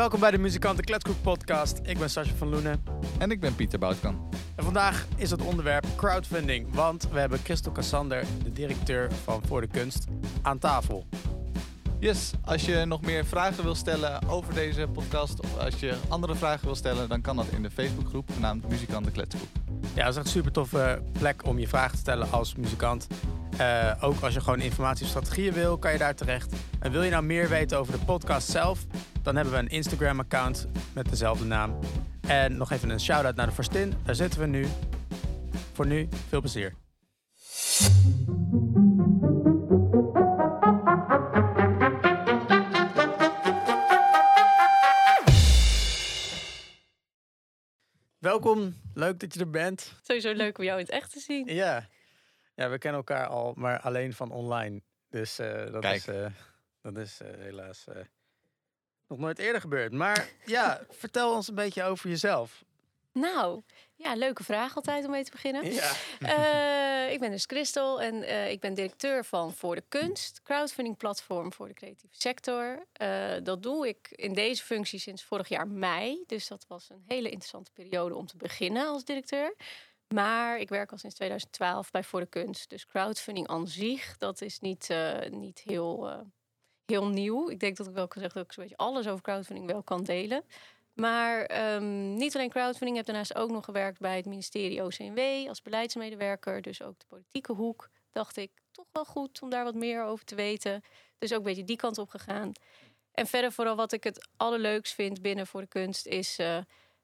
Welkom bij de Muzikanten Kletskoek podcast. Ik ben Sascha van Loenen. En ik ben Pieter Boutkan. En vandaag is het onderwerp crowdfunding. Want we hebben Christel Cassander, de directeur van Voor de Kunst, aan tafel. Yes, als je nog meer vragen wil stellen over deze podcast... of als je andere vragen wil stellen... dan kan dat in de Facebookgroep genaamd Muzikanten Kletskoek. Ja, dat is echt een super toffe plek om je vragen te stellen als muzikant. Uh, ook als je gewoon informatie of strategieën wil, kan je daar terecht. En wil je nou meer weten over de podcast zelf, dan hebben we een Instagram-account met dezelfde naam. En nog even een shout-out naar de Forstin. Daar zitten we nu. Voor nu, veel plezier. Welkom, leuk dat je er bent. Sowieso leuk om jou in het echt te zien. Ja, ja we kennen elkaar al, maar alleen van online. Dus uh, dat, is, uh, dat is uh, helaas nog nooit eerder gebeurd. Maar ja, vertel ons een beetje over jezelf. Nou, ja, leuke vraag altijd om mee te beginnen. Ja. Uh, ik ben dus Christel en uh, ik ben directeur van Voor de Kunst, crowdfunding platform voor de creatieve sector. Uh, dat doe ik in deze functie sinds vorig jaar mei. Dus dat was een hele interessante periode om te beginnen als directeur. Maar ik werk al sinds 2012 bij Voor de Kunst. Dus crowdfunding aan zich, dat is niet, niet heel, heel nieuw. Ik denk dat ik wel kan zeggen dat ik zo'n beetje alles over crowdfunding wel kan delen. Maar um, niet alleen crowdfunding. Heb daarnaast ook nog gewerkt bij het ministerie OCMW als beleidsmedewerker. Dus ook de politieke hoek. Dacht ik toch wel goed om daar wat meer over te weten. Dus ook een beetje die kant op gegaan. En verder vooral wat ik het allerleukst vind binnen voor de kunst is uh,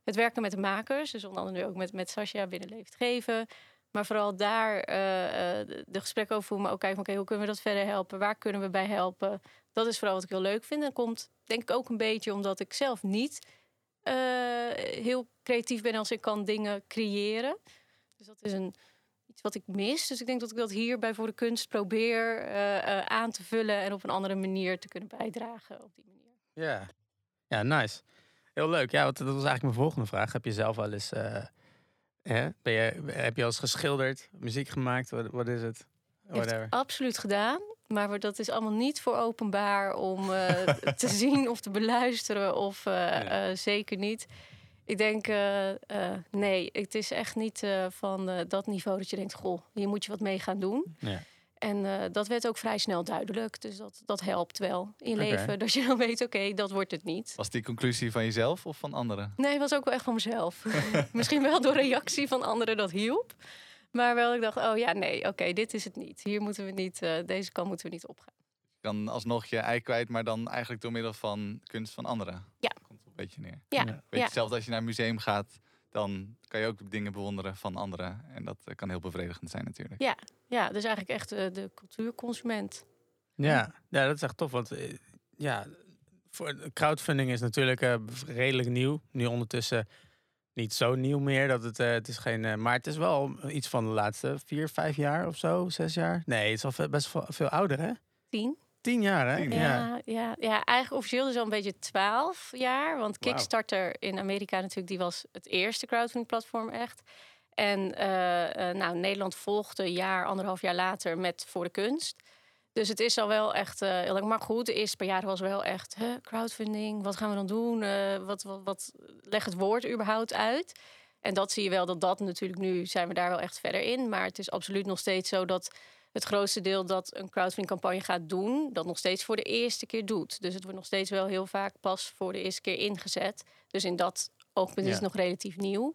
het werken met de makers. Dus onder andere ook met, met Sascha binnen Leeft Geven. Maar vooral daar uh, de gesprekken over voeren. Maar ook kijken, oké, hoe kunnen we dat verder helpen? Waar kunnen we bij helpen? Dat is vooral wat ik heel leuk vind. En komt denk ik ook een beetje omdat ik zelf niet uh, heel creatief ben als ik kan dingen creëren. Dus dat is een, iets wat ik mis. Dus ik denk dat ik dat hier bij Voor de Kunst probeer aan te vullen en op een andere manier te kunnen bijdragen op die manier. Ja, ja nice. Heel leuk. Ja, dat was eigenlijk mijn volgende vraag. Heb je zelf wel eens, hè, ben je, heb je al eens geschilderd, muziek gemaakt? Wat, wat is het? Whatever. absoluut gedaan. Maar dat is allemaal niet voor openbaar om uh, te zien of te beluisteren. Of uh, ja. uh, zeker niet. Ik denk, nee, het is echt niet van dat niveau dat je denkt: goh, hier moet je wat mee gaan doen. Ja. En dat werd ook vrij snel duidelijk. Dus dat, dat helpt wel in je okay. leven. Dat je dan weet, oké, okay, dat wordt het niet. Was die conclusie van jezelf of van anderen? Nee, het was ook wel echt van mezelf. Misschien wel door reactie van anderen dat hielp. Maar wel, ik dacht, oh ja, nee, oké, okay, dit is het niet. Hier moeten we niet, uh, deze kant moeten we niet opgaan. Je kan alsnog je ei kwijt, maar dan eigenlijk door middel van kunst van anderen. Ja. Komt er een beetje neer. Ja. Weet je, ja. zelfs als je naar een museum gaat, dan kan je ook dingen bewonderen van anderen. En dat uh, kan heel bevredigend zijn natuurlijk. Ja, ja dus eigenlijk echt uh, de cultuurconsument. Ja. ja, dat is echt tof. Want ja, voor crowdfunding is natuurlijk redelijk nieuw. Nu ondertussen niet zo nieuw meer. Dat het, uh, het is geen, uh, maar het is wel iets van de laatste vier, vijf jaar of zo, zes jaar. Nee, het is al best veel, veel ouder, hè? Tien. Tien jaar, hè? Ja, ja, ja, ja eigenlijk officieel is al een beetje twaalf jaar. Want Kickstarter wow. in Amerika natuurlijk, die was het eerste crowdfunding platform echt. En uh, nou, Nederland volgde een jaar, anderhalf jaar later met Voor de Kunst. Dus het is al wel echt uh, heel lang. Maar goed, de eerste paar jaren was wel echt huh, crowdfunding. Wat gaan we dan doen? Uh, wat, wat, wat leg het woord überhaupt uit? En dat zie je wel dat dat natuurlijk nu zijn we daar wel echt verder in. Maar het is absoluut nog steeds zo dat het grootste deel dat een crowdfunding campagne gaat doen, dat nog steeds voor de eerste keer doet. Dus het wordt nog steeds wel heel vaak pas voor de eerste keer ingezet. Dus in dat oogpunt ja. is het nog relatief nieuw.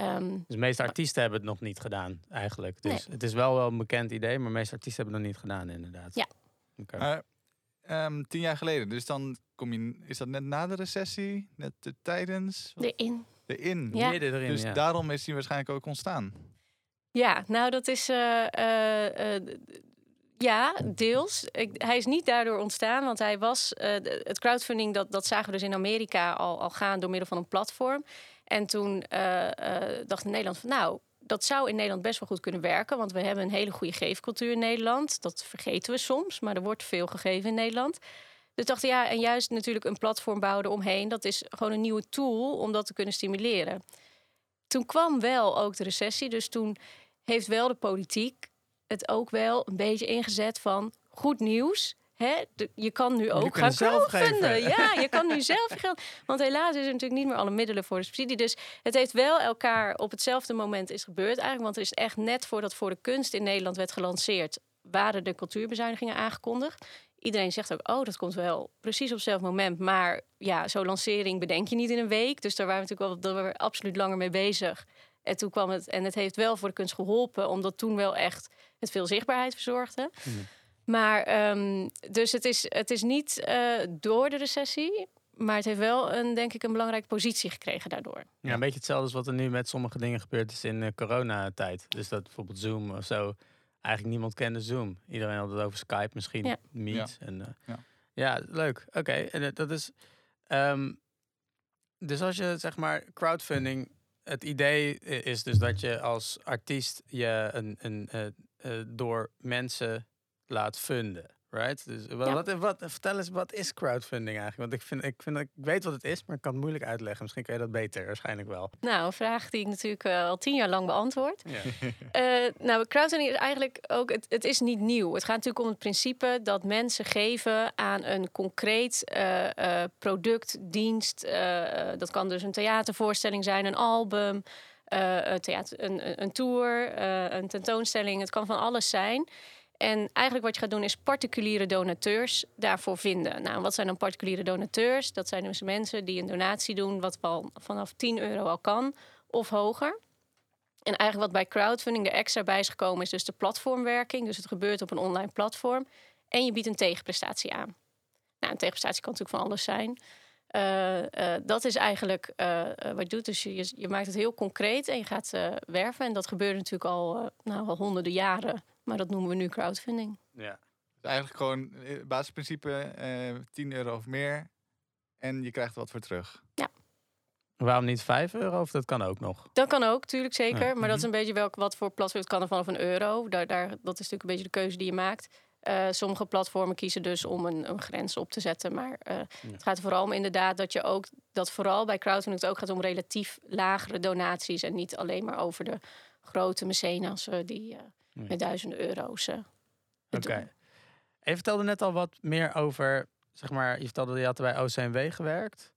Um, dus de meeste artiesten hebben het nog niet gedaan, eigenlijk. Dus nee. het is wel wel een bekend idee, maar de meeste artiesten hebben het nog niet gedaan, inderdaad. Ja. Okay. Uh, um, tien jaar geleden, dus dan kom je, is dat net na de recessie, net de, tijdens? De in. De in. Ja. Midden erin, dus ja. daarom is die waarschijnlijk ook ontstaan. Ja, nou dat is. Uh, uh, ja, deels. Ik, hij is niet daardoor ontstaan, want hij was. het crowdfunding, dat, dat zagen we dus in Amerika al, al gaan door middel van een platform. En toen uh, uh, dacht Nederland van nou, dat zou in Nederland best wel goed kunnen werken. Want we hebben een hele goede geefcultuur in Nederland. Dat vergeten we soms, maar er wordt veel gegeven in Nederland. Dus dacht ja, en juist natuurlijk een platform bouwen eromheen. Dat is gewoon een nieuwe tool om dat te kunnen stimuleren. Toen kwam wel ook de recessie. Dus toen heeft wel de politiek het ook wel een beetje ingezet van goed nieuws. hè, de- je kan nu ook gaan zelf crowdfunden. Ja, je kan nu zelf je geld. Want helaas is er natuurlijk niet meer alle middelen voor de subsidie. Dus het heeft wel elkaar op hetzelfde moment is gebeurd eigenlijk. Want er is echt net voordat Voor de Kunst in Nederland werd gelanceerd... waren de cultuurbezuinigingen aangekondigd. Iedereen zegt ook, oh, dat komt wel precies op hetzelfde moment. Maar ja, zo'n lancering bedenk je niet in een week. Dus daar waren we natuurlijk wel daar waren we absoluut langer mee bezig. En toen kwam het, en het heeft wel voor de kunst geholpen, omdat toen wel echt het veel zichtbaarheid verzorgde. Maar ehm, dus het is, het is niet eh, door de recessie, maar het heeft wel een, denk ik, een belangrijke positie gekregen daardoor. Ja, een beetje hetzelfde als wat er nu met sommige dingen gebeurd is in eh, coronatijd. Dus dat bijvoorbeeld Zoom of zo. Eigenlijk niemand kende Zoom. Iedereen had het over Skype, misschien Ja. Meet. En, eh, Ja. ja. leuk. Oké, en dat is. ehm, dus als je zeg maar crowdfunding. Het idee is dus dat je als artiest je een, een, eh, eh, door mensen laat funden. Right? Dus wat, Ja. wat, wat, vertel eens, wat is crowdfunding eigenlijk? Want ik, vind, ik, vind, dat- ik weet wat het is, maar ik kan het moeilijk uitleggen. Misschien kun je dat beter, waarschijnlijk wel. Nou, een vraag die ik natuurlijk eh, al tien jaar lang beantwoord. Ja. Eh, nou, crowdfunding is eigenlijk ook, het, het is niet nieuw. Het gaat natuurlijk om het principe dat mensen geven aan een concreet eh, eh, product, dienst. eh, dat kan dus een theatervoorstelling zijn, een album, eh, een, theater, een, een- een tour, eh, een tentoonstelling. Het kan van alles zijn. En eigenlijk wat je gaat doen is particuliere donateurs daarvoor vinden. Nou, wat zijn dan particuliere donateurs? Dat zijn dus mensen die een donatie doen wat al vanaf 10 euro al kan of hoger. En eigenlijk wat bij crowdfunding er extra bij is gekomen is dus de platformwerking. Dus het gebeurt op een online platform. En je biedt een tegenprestatie aan. Nou, een tegenprestatie kan natuurlijk van alles zijn. Eh, eh, dat is eigenlijk eh, wat je doet. Dus je, je- maakt het heel concreet en je gaat werven. En dat gebeurt natuurlijk al, nou, al honderden jaren. Maar dat noemen we nu crowdfunding. ja. Dus eigenlijk gewoon eh, basisprincipe, eh 10 euro of meer. En je krijgt wat voor terug. Waarom niet 5 euro? Of dat kan ook nog? Dat kan ook, tuurlijk zeker. Ja. Maar dat is een beetje welk, wat voor platform. Het kan er vanaf een euro. Daar, daar, dat is natuurlijk een beetje de keuze die je maakt. Eh, sommige platformen kiezen dus om een, een grens op te zetten. Maar eh, het gaat er vooral om inderdaad dat je ook... dat vooral bij crowdfunding het ook gaat om relatief lagere donaties... en niet alleen maar over de grote mecenas eh, die eh, Met duizenden euro's eh, Oké. doen. Je vertelde net al wat meer over, zeg maar, je vertelde je had bij OCMW gewerkt.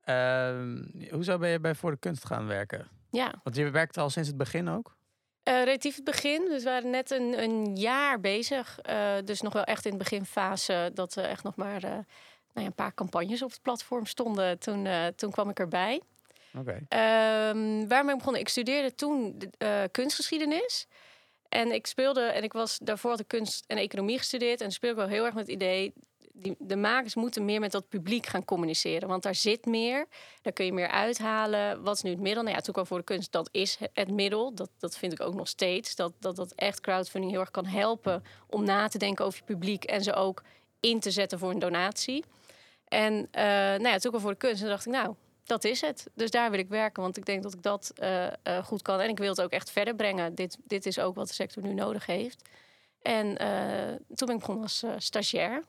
Ehm, hoezo ben je bij Voor de Kunst gaan werken? Ja. Want je werkt al sinds het begin ook? Eh, relatief het begin. Dus we waren net een, een jaar bezig. Eh, dus nog wel echt in de beginfase dat er echt nog maar nou ja, een paar campagnes op het platform stonden. Toen, toen kwam ik erbij. Oké. Ehm waarmee begonnen? Ik studeerde toen kunstgeschiedenis. En ik speelde, en ik was daarvoor ik kunst en economie gestudeerd. En speelde ik wel heel erg met het idee. Die, de makers moeten meer met dat publiek gaan communiceren. Want daar zit meer. Daar kun je meer uithalen. Wat is nu het middel? Nou ja, toen kwam voor de kunst. Dat is het, middel. Dat, dat vind ik ook nog steeds. Dat, dat dat echt crowdfunding heel erg kan helpen. Om na te denken over je publiek. En ze ook in te zetten voor een donatie. En eh, nou ja, toen kwam voor de kunst. En dacht ik, nou, dat is het. Dus daar wil ik werken, want ik denk dat ik dat eh, eh, goed kan. En ik wil het ook echt verder brengen. Dit, dit is ook wat de sector nu nodig heeft. En eh, toen ben ik begonnen als stagiair.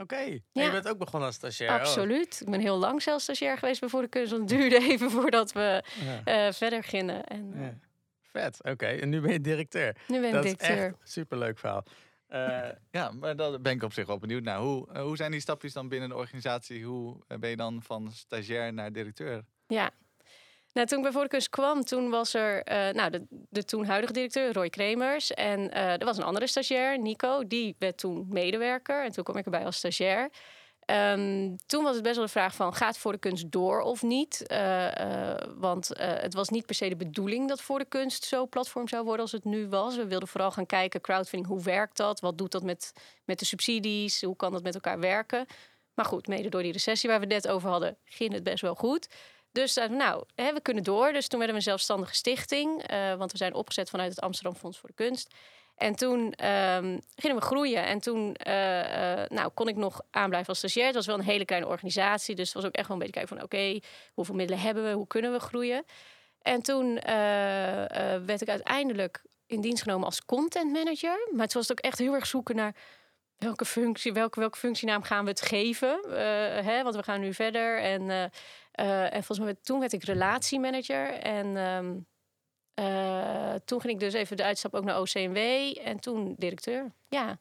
Oké. En Ja. Je bent ook begonnen als stagiair. oh. Absoluut. Ik ben heel lang zelfs stagiair geweest bij Voor de Kunst. Want het duurde even voordat we Ja. verder gingen. En Ja. Vet, oké. En nu ben je directeur. nu ben ik dat is echt superleuk verhaal. Eh, Ja, maar daar ben ik op zich wel benieuwd naar. Hoe, eh, hoe zijn die stapjes dan binnen de organisatie? Hoe eh, ben je dan van stagiair naar directeur? Ja. Nou, toen ik bij Voor de Kunst kwam, toen was er nou, de, de toen huidige directeur, Roy Kremers. En eh, er was een andere stagiair, Nico. Die werd toen medewerker. En toen kwam ik erbij als stagiair. Ehm, toen was het best wel de vraag van, gaat Voor de Kunst door of niet? Eh, eh, want eh, het was niet per se de bedoeling dat Voor de Kunst zo platform zou worden als het nu was. We wilden vooral gaan kijken, crowdfunding, hoe werkt dat? Wat doet dat met, met de subsidies? Hoe kan dat met elkaar werken? Maar goed, mede door die recessie waar we net over hadden, ging het best wel goed. Dus nou, hè, we kunnen door. Dus toen werden we een zelfstandige stichting. want we zijn opgezet vanuit het Amsterdam Fonds voor de Kunst. En toen ehm, gingen we groeien. En toen eh, eh, nou, kon ik nog aanblijven als stagiair. Het was wel een hele kleine organisatie. Dus het was ook echt wel een beetje kijken van... oké, hoeveel middelen hebben we? Hoe kunnen we groeien? En toen eh, werd ik uiteindelijk in dienst genomen als content manager. Maar het was ook echt heel erg zoeken naar... Welke functie, welke, welke functienaam gaan we het geven? Hè, want we gaan nu verder. En, en volgens mij toen werd ik relatiemanager. En ehm, eh, toen ging ik dus even de uitstap ook naar OCMW. En toen directeur. Ja.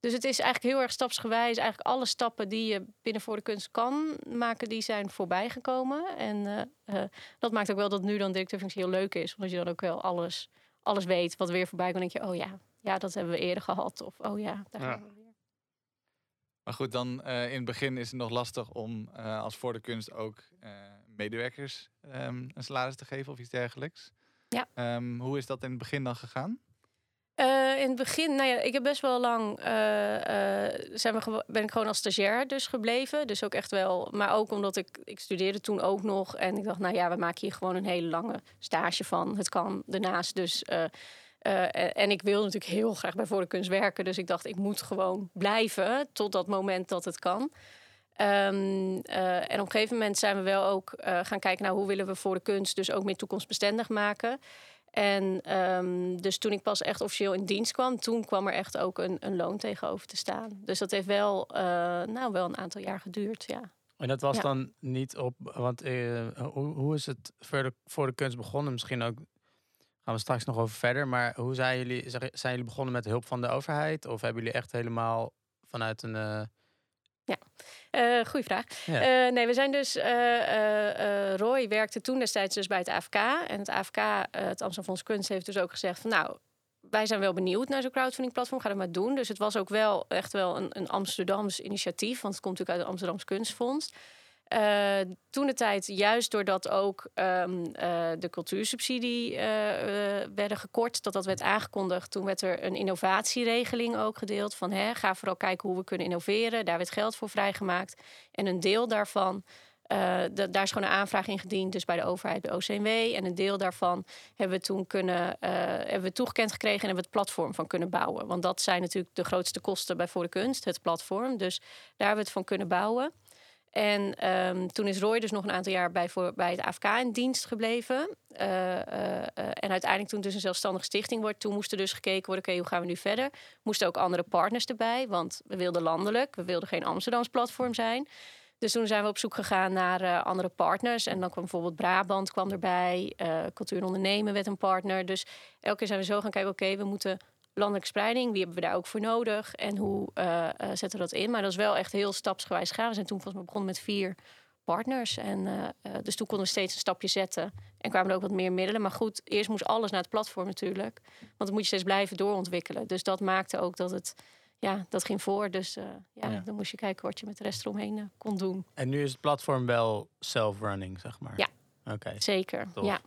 Dus het is eigenlijk heel erg stapsgewijs. Eigenlijk alle stappen die je binnen voor de kunst kan maken, die zijn voorbij gekomen. En eh, eh, dat maakt ook wel dat nu dan directeurfunctie heel leuk is. Omdat je dan ook wel alles, alles weet wat weer voorbij komt. Dan denk je, oh ja, ja, dat hebben we eerder gehad. Of oh ja, daar Ja. gaan we weer. Maar goed, dan in het begin is het nog lastig om als voor de kunst ook medewerkers ehm, een salaris te geven of iets dergelijks. Ja. Ehm, hoe is dat in het begin dan gegaan? Eh, in het begin, nou ja, ik heb best wel lang, eh, eh, zijn we ben ik gewoon als stagiair dus gebleven. Dus ook echt wel, maar ook omdat ik, ik studeerde toen ook nog. En ik dacht, nou ja, we maken hier gewoon een hele lange stage van. Het kan daarnaast dus. en ik wil natuurlijk heel graag bij Voor de Kunst werken. Dus ik dacht, ik moet gewoon blijven tot dat moment dat het kan. Ehm, eh, en op een gegeven moment zijn we wel ook eh, gaan kijken naar hoe willen we voor de kunst dus ook meer toekomstbestendig maken. En ehm, dus toen ik pas echt officieel in dienst kwam, toen kwam er echt ook een, een loon tegenover te staan. Dus dat heeft wel, eh, nou, wel een aantal jaar geduurd, ja. En dat was Ja. dan niet op, want hoe, hoe is het voor de, voor de kunst begonnen? Misschien ook, gaan we straks nog over verder, maar hoe zijn jullie, zijn jullie begonnen met hulp van de overheid? Of hebben jullie echt helemaal vanuit een... eh, Eh goeie vraag. Ja. Eh, nee, we zijn dus. eh, Roy werkte toen destijds dus bij het AFK. En het AFK, het Amsterdam Fonds Kunst, heeft dus ook gezegd van nou. Wij zijn wel benieuwd naar zo'n crowdfunding platform. Ga dat maar doen. Dus het was ook wel echt wel een, een Amsterdams initiatief. Want het komt natuurlijk uit het Amsterdams Kunstfonds. Eh, toen de tijd, juist doordat ook ehm, eh, de cultuursubsidie eh, werden gekort, dat dat werd aangekondigd, toen werd er een innovatieregeling ook gedeeld. Van hè, ga vooral kijken hoe we kunnen innoveren. Daar werd geld voor vrijgemaakt. En een deel daarvan, da- daar is gewoon een aanvraag ingediend, dus bij de overheid, bij OCMW. En een deel daarvan hebben we toen kunnen, hebben we toegekend gekregen en hebben we het platform van kunnen bouwen. Want dat zijn natuurlijk de grootste kosten bij Voor de Kunst, het platform. Dus daar hebben we het van kunnen bouwen. En ehm, toen is Roy dus nog een aantal jaar bij, bij het AFK in dienst gebleven. Eh, eh, eh, en uiteindelijk toen dus een zelfstandige stichting wordt... toen moest er dus gekeken worden, oké, hoe gaan we nu verder? Moesten ook andere partners erbij, want we wilden landelijk. We wilden geen Amsterdams platform zijn. Dus toen zijn we op zoek gegaan naar andere partners. En dan kwam bijvoorbeeld Brabant kwam erbij. Cultuur en Ondernemen werd een partner. Dus elke keer zijn we zo gaan kijken, oké, we moeten landelijke spreiding. Wie hebben we daar ook voor nodig? En hoe eh, eh, zetten we dat in? Maar dat is wel echt heel stapsgewijs gegaan. We zijn toen volgens mij begonnen met vier partners. En, eh, dus toen konden we steeds een stapje zetten. En kwamen er ook wat meer middelen. Maar goed, eerst moest alles naar het platform natuurlijk. Want dan moet je steeds blijven doorontwikkelen. Dus dat maakte ook dat het... Ja, dat ging voor. Dus ja, Ja. dan moest je kijken wat je met de rest eromheen kon doen. En nu is het platform wel self-running, zeg maar? Ja. Oké. Zeker, Tof. ja.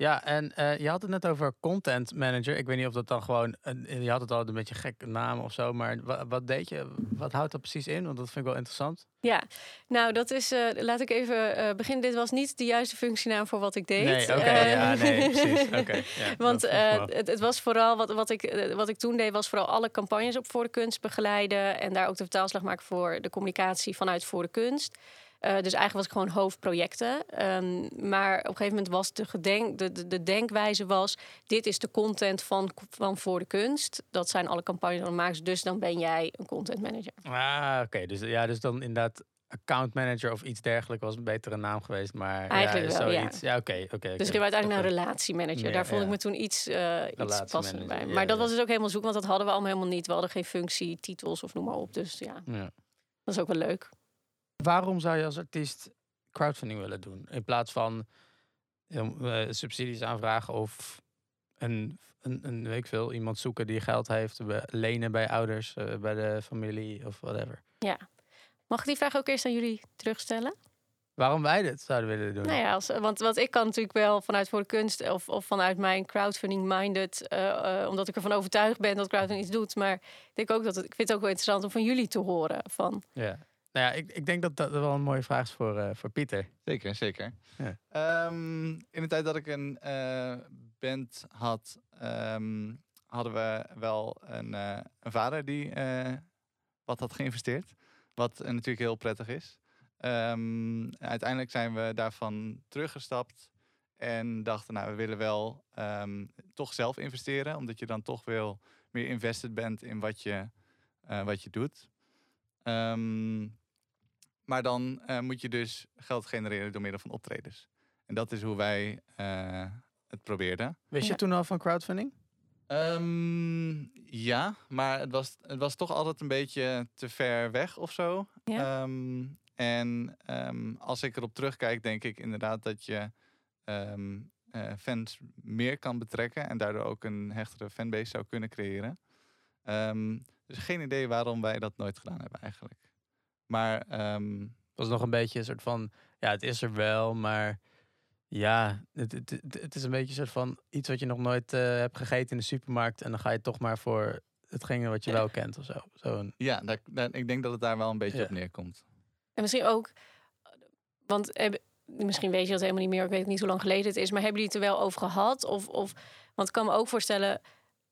Ja, en eh, je had het net over content manager. Ik weet niet of dat dan gewoon, een, je had het al een beetje gekke naam of zo, maar wat, wat deed je? Wat houdt dat precies in? Want dat vind ik wel interessant. Ja, nou dat is, eh, laat ik even eh, beginnen. Dit was niet de juiste functienaam voor wat ik deed. Nee, oké, ja, nee, precies. Oké, ja, Want het, het was vooral wat, wat, ik, wat ik toen deed, was vooral alle campagnes op voor de kunst begeleiden. En daar ook de vertaalslag maken voor de communicatie vanuit voor de kunst. Eh, dus eigenlijk was ik gewoon hoofdprojecten. Ehm, maar op een gegeven moment was de, gedenk, de, de, de denkwijze was... dit is de content van, van voor de kunst. Dat zijn alle maken. Dus dan ben jij een content manager. Ah, oké. Dus, ja, dus dan inderdaad account manager of iets dergelijks was een betere naam geweest. Maar Eigenlijk ja, wel, ja. zoiets. Ja, oké. oké. Dus ik heb uiteindelijk naar relatiemanager. Meer, Daar vond ja. ik me toen iets, eh iets passender bij. Maar dat was dus ook helemaal zoek, want dat hadden we allemaal helemaal niet. We hadden geen functie, titels of noem maar op. Dus ja, Ja. dat is ook wel leuk. Waarom zou je als artiest crowdfunding willen doen? In plaats van eh, subsidies aanvragen of een, een, een weet ik veel, iemand zoeken die geld heeft, lenen bij ouders, eh, bij de familie of whatever. Mag ik die vraag ook eerst aan jullie terugstellen? Waarom wij dit zouden willen doen? Nou ja, als, want, want ik kan natuurlijk wel vanuit voor de kunst of, of vanuit mijn crowdfunding-minded, eh, omdat ik ervan overtuigd ben dat crowdfunding iets doet. Maar ik denk ook dat het, ik vind het ook wel interessant om van jullie te horen. Van, Ja. Nou ja, ik, ik denk dat dat wel een mooie vraag is voor, eh, voor Pieter. Zeker, zeker. Ja. Ehm, in de tijd dat ik een eh, band had, ehm, hadden we wel een, eh, een vader die wat had geïnvesteerd. Wat natuurlijk heel prettig is. Ehm, uiteindelijk zijn we daarvan teruggestapt en dachten, nou, we willen wel toch zelf investeren, omdat je dan toch wel meer invested bent in wat je, wat je doet. Ehm, maar dan eh, moet je dus geld genereren door middel van optredens. En dat is hoe wij eh, het probeerden. Wist je Ja. toen al van crowdfunding? Ehm, ja, maar het was, het was toch altijd een beetje te ver weg of zo. Ja. Ehm, en ehm, als ik erop terugkijk, denk ik inderdaad dat je ehm, eh, fans meer kan betrekken en daardoor ook een hechtere fanbase zou kunnen creëren. Ehm, dus geen idee waarom wij dat nooit gedaan hebben eigenlijk. Maar ehm, Het was nog een beetje een soort van, ja, het is er wel, maar ja, het, het, het, het is een beetje een soort van iets wat je nog nooit eh, hebt gegeten in de supermarkt. En dan ga je toch maar voor hetgene wat je Ja. wel kent of zo. Zo'n, ja, daar, daar- ik denk dat het daar wel een beetje Ja. op neerkomt. En misschien ook, want heb- misschien weet je dat helemaal niet meer, ik weet niet hoe lang geleden het is, maar hebben jullie het er wel over gehad? Of, of, want ik kan me ook voorstellen,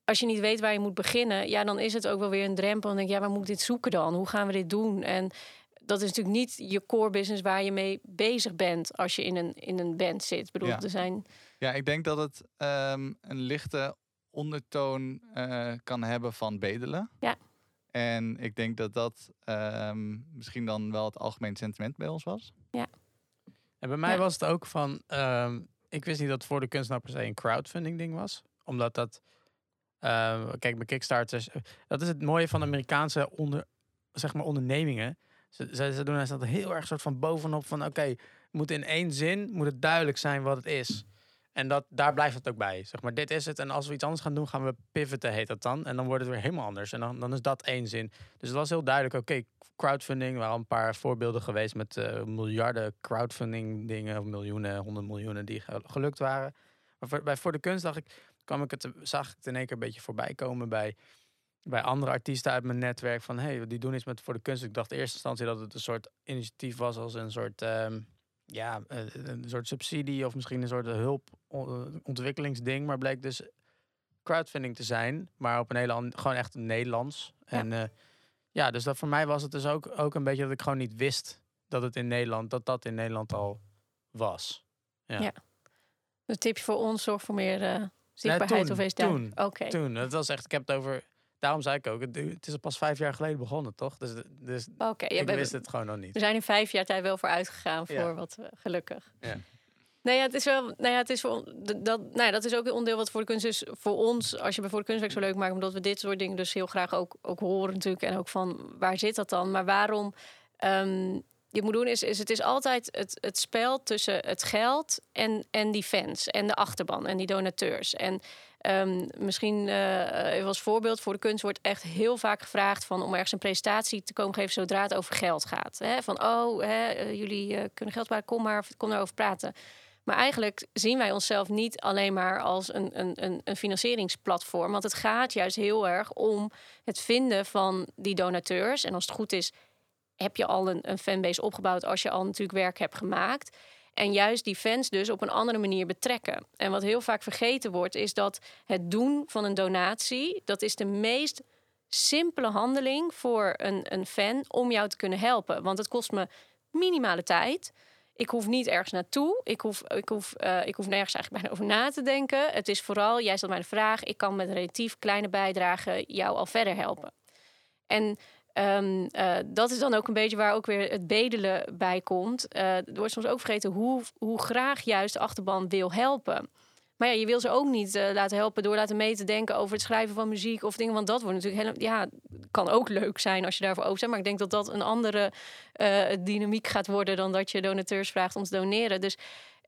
als je niet weet waar je moet beginnen, ja, dan is het ook wel weer een drempel. En dan denk je, ja, waar moet ik dit zoeken dan? Hoe gaan we dit doen? En dat is natuurlijk niet je core business waar je mee bezig bent als je in een, in een band zit. Ik bedoel, Ja. er zijn Ja, ik denk dat het ehm, een lichte ondertoon eh, kan hebben van bedelen. Ja. En ik denk dat dat ehm, misschien dan wel het algemeen sentiment bij ons was. En bij mij Ja. was het ook van, ehm, ik wist niet dat voor de kunstenaar per se een crowdfunding ding was. Omdat dat, ehm, kijk, bij Kickstarters, eh, dat is het mooie van Amerikaanse onder, zeg maar ondernemingen. Ze, ze, ze doen staat heel erg soort van bovenop van, oké, moet in één zin, moet het duidelijk zijn wat het is. En dat, daar blijft het ook bij. Zeg maar, dit is het. En als we iets anders gaan doen, gaan we pivoten, heet dat dan. En dan wordt het weer helemaal anders. En dan, dan is dat één zin. Dus het was heel duidelijk, oké, crowdfunding. Er waren al een paar voorbeelden geweest met eh, miljarden crowdfunding dingen. Of miljoenen, honderd miljoenen die ge- gelukt waren. Maar bij Voor de Kunst dacht ik, kwam ik het, zag ik het in één keer een beetje voorbij komen bij, bij andere artiesten uit mijn netwerk. Van, hé, hey, die doen iets met Voor de Kunst. Ik dacht in eerste instantie dat het een soort initiatief was als een soort... ehm, ja, eh, een soort subsidie of misschien een soort hulp o- ontwikkelingsding, maar bleek dus crowdfunding te zijn, maar op een hele andere, gewoon echt Nederlands. Ja. En eh, ja, dus dat voor mij was het dus ook, ook een beetje dat ik gewoon niet wist dat het in Nederland, dat dat in Nederland al was. een tipje voor ons, zorg voor meer eh, zichtbaarheid toen, of daar. toen, het was echt, ik heb het over, daarom zei ik ook, het, het is al pas vijf jaar geleden begonnen, toch? Dus, dus ja, ik we- wist het gewoon nog niet. We zijn in vijf jaar tijd wel voor uitgegaan voor Ja. wat we gelukkig. Ja. Nou ja, het is wel. Nou ja, het is voor dat. Nou ja, dat is ook een onderdeel wat voor de kunst is. Voor ons, als je bij voor de kunstwerk zo leuk maakt, omdat we dit soort dingen dus heel graag ook, ook horen natuurlijk en ook van waar zit dat dan? Maar waarom ehm, je moet doen is, is het is altijd het, het spel tussen het geld en, en die fans en de achterban en die donateurs. En ehm, misschien eh, even als voorbeeld voor de kunst wordt echt heel vaak gevraagd van om ergens een presentatie te komen geven zodra het over geld gaat. Van oh, eh, jullie eh, kunnen geld sparen, kom maar, kom daarover praten. Maar eigenlijk zien wij onszelf niet alleen maar als een, een, een financieringsplatform. Want het gaat juist heel erg om het vinden van die donateurs. En als het goed is, heb je al een, een fanbase opgebouwd als je al natuurlijk werk hebt gemaakt. En juist die fans dus op een andere manier betrekken. En wat heel vaak vergeten wordt, is dat het doen van een donatie, dat is de meest simpele handeling voor een, een fan om jou te kunnen helpen. Want het kost me minimale tijd. Ik hoef niet ergens naartoe. Ik hoef, ik, hoef, eh, ik hoef nergens eigenlijk bijna over na te denken. Het is vooral, jij stelt mij de vraag. Ik kan met relatief kleine bijdrage jou al verder helpen. En ehm, eh, dat is dan ook een beetje waar ook weer het bedelen bij komt. Eh, er wordt soms ook vergeten hoe, hoe graag juist de achterban wil helpen. Maar ja, je wil ze ook niet eh, laten helpen door laten mee te denken over het schrijven van muziek of dingen. Want dat wordt natuurlijk helemaal. Ja, kan ook leuk zijn als je daarvoor open bent. Maar ik denk dat dat een andere dynamiek gaat worden dan dat je donateurs vraagt om te doneren. Dus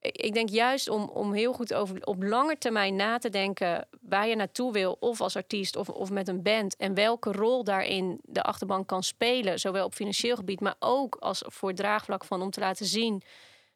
ik denk juist om, om heel goed over op lange termijn na te denken waar je naartoe wil, of als artiest of, of met een band. En welke rol daarin de achterban kan spelen, zowel op financieel gebied, maar ook als voor draagvlak van om te laten zien.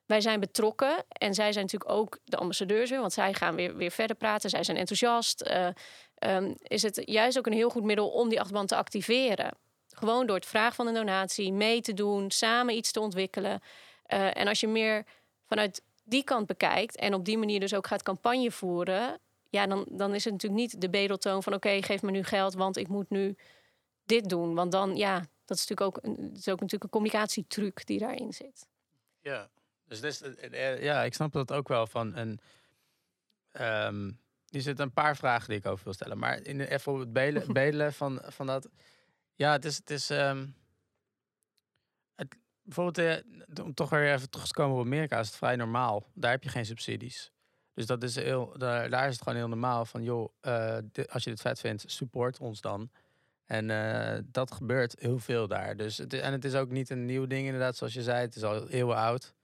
Wij zijn betrokken en zij zijn natuurlijk ook de ambassadeurs weer, want zij gaan weer, weer verder praten. Zij zijn enthousiast. Eh, ehm, is het juist ook een heel goed middel om die achterban te activeren. Gewoon door het vragen van een donatie, mee te doen, samen iets te ontwikkelen. Eh, en als je meer vanuit die kant bekijkt en op die manier dus ook gaat campagne voeren, ja, dan, dan is het natuurlijk niet de bedeltoon van oké, geef me nu geld, want ik moet nu dit doen. Want dan, ja, dat is natuurlijk ook, een, is ook natuurlijk een communicatietruc die daarin zit. Ja, dus dit is, eh, ja, ik snap dat ook wel van. En, ehm, er zitten een paar vragen die ik over wil stellen. Maar in de, even op het bedelen, bedelen van, van dat. Ja, het is. Het is ehm, bijvoorbeeld, eh, om toch weer even terug te komen op Amerika, is het vrij normaal. Daar heb je geen subsidies. Dus dat is heel, daar, daar is het gewoon heel normaal van, joh, eh, als je dit vet vindt, support ons dan. En eh, dat gebeurt heel veel daar. Dus het, en het is ook niet een nieuw ding, inderdaad, zoals je zei. Het is al eeuwen oud.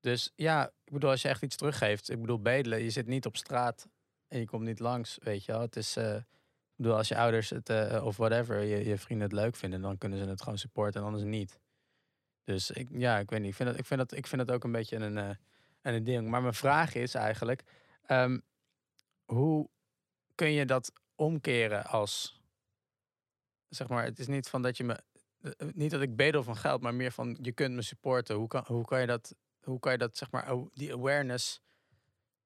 Dus ja, ik bedoel, als je echt iets teruggeeft. Ik bedoel, bedelen, je zit niet op straat en je komt niet langs, weet je wel. Het is, ik bedoel, als je ouders het, of whatever, je, je vrienden het leuk vinden, dan kunnen ze het gewoon supporten en anders niet. Dus ik, ja, ik weet niet. Ik vind dat, ik vind dat, ik vind dat ook een beetje een, eh, een ding. Maar mijn vraag is eigenlijk, ehm, hoe kun je dat omkeren als, zeg maar, het is niet van dat je me, niet dat ik bedel van geld, maar meer van je kunt me supporten. Hoe kan, hoe kan je dat, hoe kan je dat, zeg maar, die awareness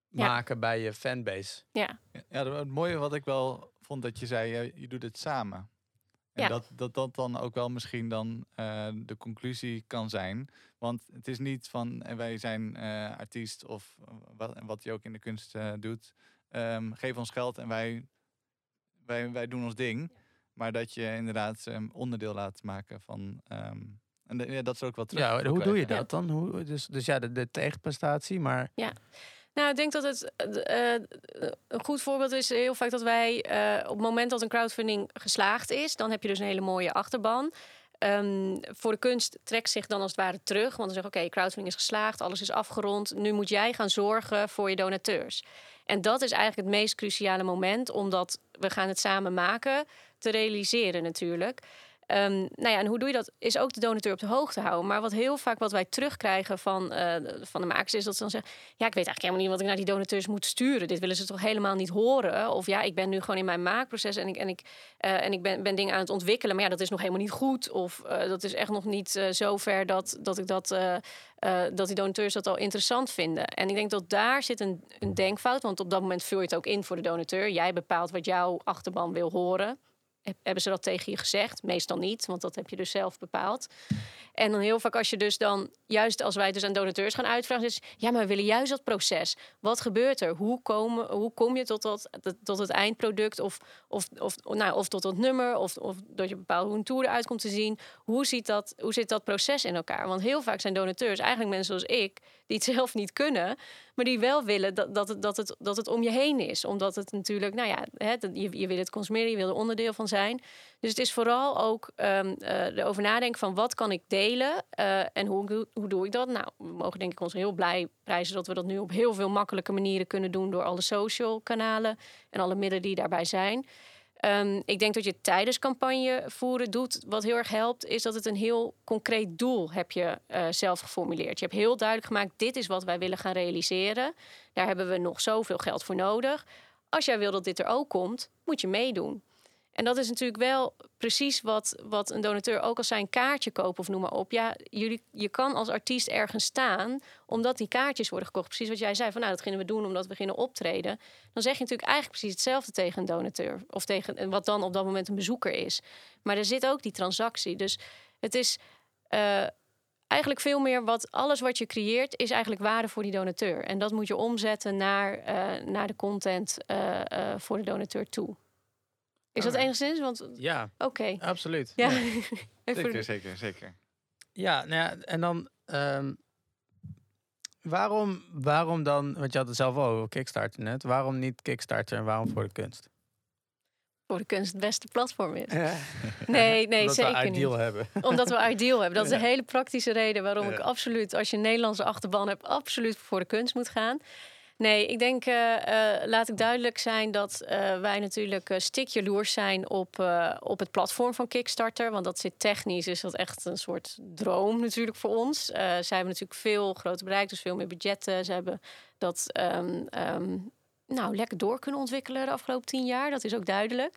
Ja. maken bij je fanbase? Ja, Ja, het mooie wat ik wel vond dat je zei, je doet het samen. En Ja. dat, dat dat dan ook wel misschien dan eh, de conclusie kan zijn. Want het is niet van eh, wij zijn eh, artiest of wat, en wat je ook in de kunst eh, doet. Ehm, geef ons geld en wij, wij, wij doen ons ding. Maar dat je inderdaad ehm, onderdeel laat maken van. ehm, en de- ja, dat is ook wat terug. Ja, hoe doe je Ja. dat dan? Hoe, dus, dus ja, de, de tegenprestatie, maar Nou, ik denk dat het eh, eh, een goed voorbeeld is heel vaak dat wij eh, op het moment dat een crowdfunding geslaagd is, dan heb je dus een hele mooie achterban. Ehm, voor de kunst trekt zich dan als het ware terug. Want dan zeg oké, crowdfunding is geslaagd, alles is afgerond. Nu moet jij gaan zorgen voor je donateurs. En dat is eigenlijk het meest cruciale moment, omdat we gaan het samen maken, te realiseren natuurlijk. Ehm, nou ja, en hoe doe je dat? Is ook de donateur op de hoogte houden. Maar wat heel vaak wat wij terugkrijgen van, eh, van de makers is dat ze dan zeggen: Ja, ik weet eigenlijk helemaal niet wat ik naar die donateurs moet sturen. Dit willen ze toch helemaal niet horen? Of ja, ik ben nu gewoon in mijn maakproces en ik, en ik, eh, en ik ben, ben dingen aan het ontwikkelen. Maar ja, dat is nog helemaal niet goed. Of eh, dat is echt nog niet eh, zo ver dat, dat ik dat. dat die donateurs dat al interessant vinden. En ik denk dat daar zit een, een denkfout. Want op dat moment vul je het ook in voor de donateur. Jij bepaalt wat jouw achterban wil horen. Heb- Hebben ze dat tegen je gezegd? Meestal niet, want dat heb je dus zelf bepaald. En dan heel vaak als je dus dan, juist als wij dus aan donateurs gaan uitvragen, is ja, maar we willen juist dat proces. Wat gebeurt er? Hoe, komen, hoe kom je tot, dat, tot het eindproduct? Of, of, of, nou, of tot dat nummer? Of, of dat je bepaalt hoe een tour eruit komt te zien? Hoe, ziet dat, hoe zit dat proces in elkaar? Want heel vaak zijn donateurs eigenlijk mensen zoals ik, die het zelf niet kunnen, maar die wel willen dat, dat, het, dat, het, dat het om je heen is. Omdat het natuurlijk, nou ja, je, je wil het consumeren, je wil er onderdeel van zijn. Dus het is vooral ook ehm eh, erover nadenken van wat kan ik delen eh, en hoe, hoe doe ik dat? Nou, we mogen denk ik ons heel blij prijzen dat we dat nu op heel veel makkelijke manieren kunnen doen door alle social kanalen en alle middelen die daarbij zijn. Ehm, ik denk dat je tijdens campagne voeren doet. Wat heel erg helpt, is dat het een heel concreet doel heb je eh, zelf geformuleerd. Je hebt heel duidelijk gemaakt: dit is wat wij willen gaan realiseren. Daar hebben we nog zoveel geld voor nodig. Als jij wil dat dit er ook komt, moet je meedoen. En dat is natuurlijk wel precies wat, wat een donateur, ook als zij een kaartje kopen of noem maar op. Ja, jullie, je kan als artiest ergens staan omdat die kaartjes worden gekocht. Precies wat jij zei, van nou, dat gingen we doen omdat we gingen optreden. Dan zeg je natuurlijk eigenlijk precies hetzelfde tegen een donateur. Of tegen wat dan op dat moment een bezoeker is. Maar er zit ook die transactie. Dus het is eh, eigenlijk veel meer wat alles wat je creëert, is eigenlijk waarde voor die donateur. En dat moet je omzetten naar, eh, naar de content eh, voor de donateur toe. Is dat enigszins? Want ja, oké. absoluut. Ja. Ja. Zeker, de- zeker, zeker. Ja, nou ja, en dan. ehm, waarom, waarom dan, want je had het zelf al over Kickstarter net. Waarom niet Kickstarter en waarom voor de kunst? voor de kunst het beste platform is. Nee, nee, Omdat zeker we ideal niet. hebben. Omdat we ideal hebben. Dat is Ja. een hele praktische reden waarom ik Ja. absoluut, als je een Nederlandse achterban hebt, absoluut voor de kunst moet gaan. Nee, ik denk, eh, eh, laat ik duidelijk zijn dat eh, wij natuurlijk uh, stikjaloers zijn op, op het platform van Kickstarter. Want dat zit technisch, is dat echt een soort droom natuurlijk voor ons. Zij hebben natuurlijk veel groter bereik, dus veel meer budgetten. Ze hebben dat ehm, ehm, nou, lekker door kunnen ontwikkelen de afgelopen tien jaar. Dat is ook duidelijk.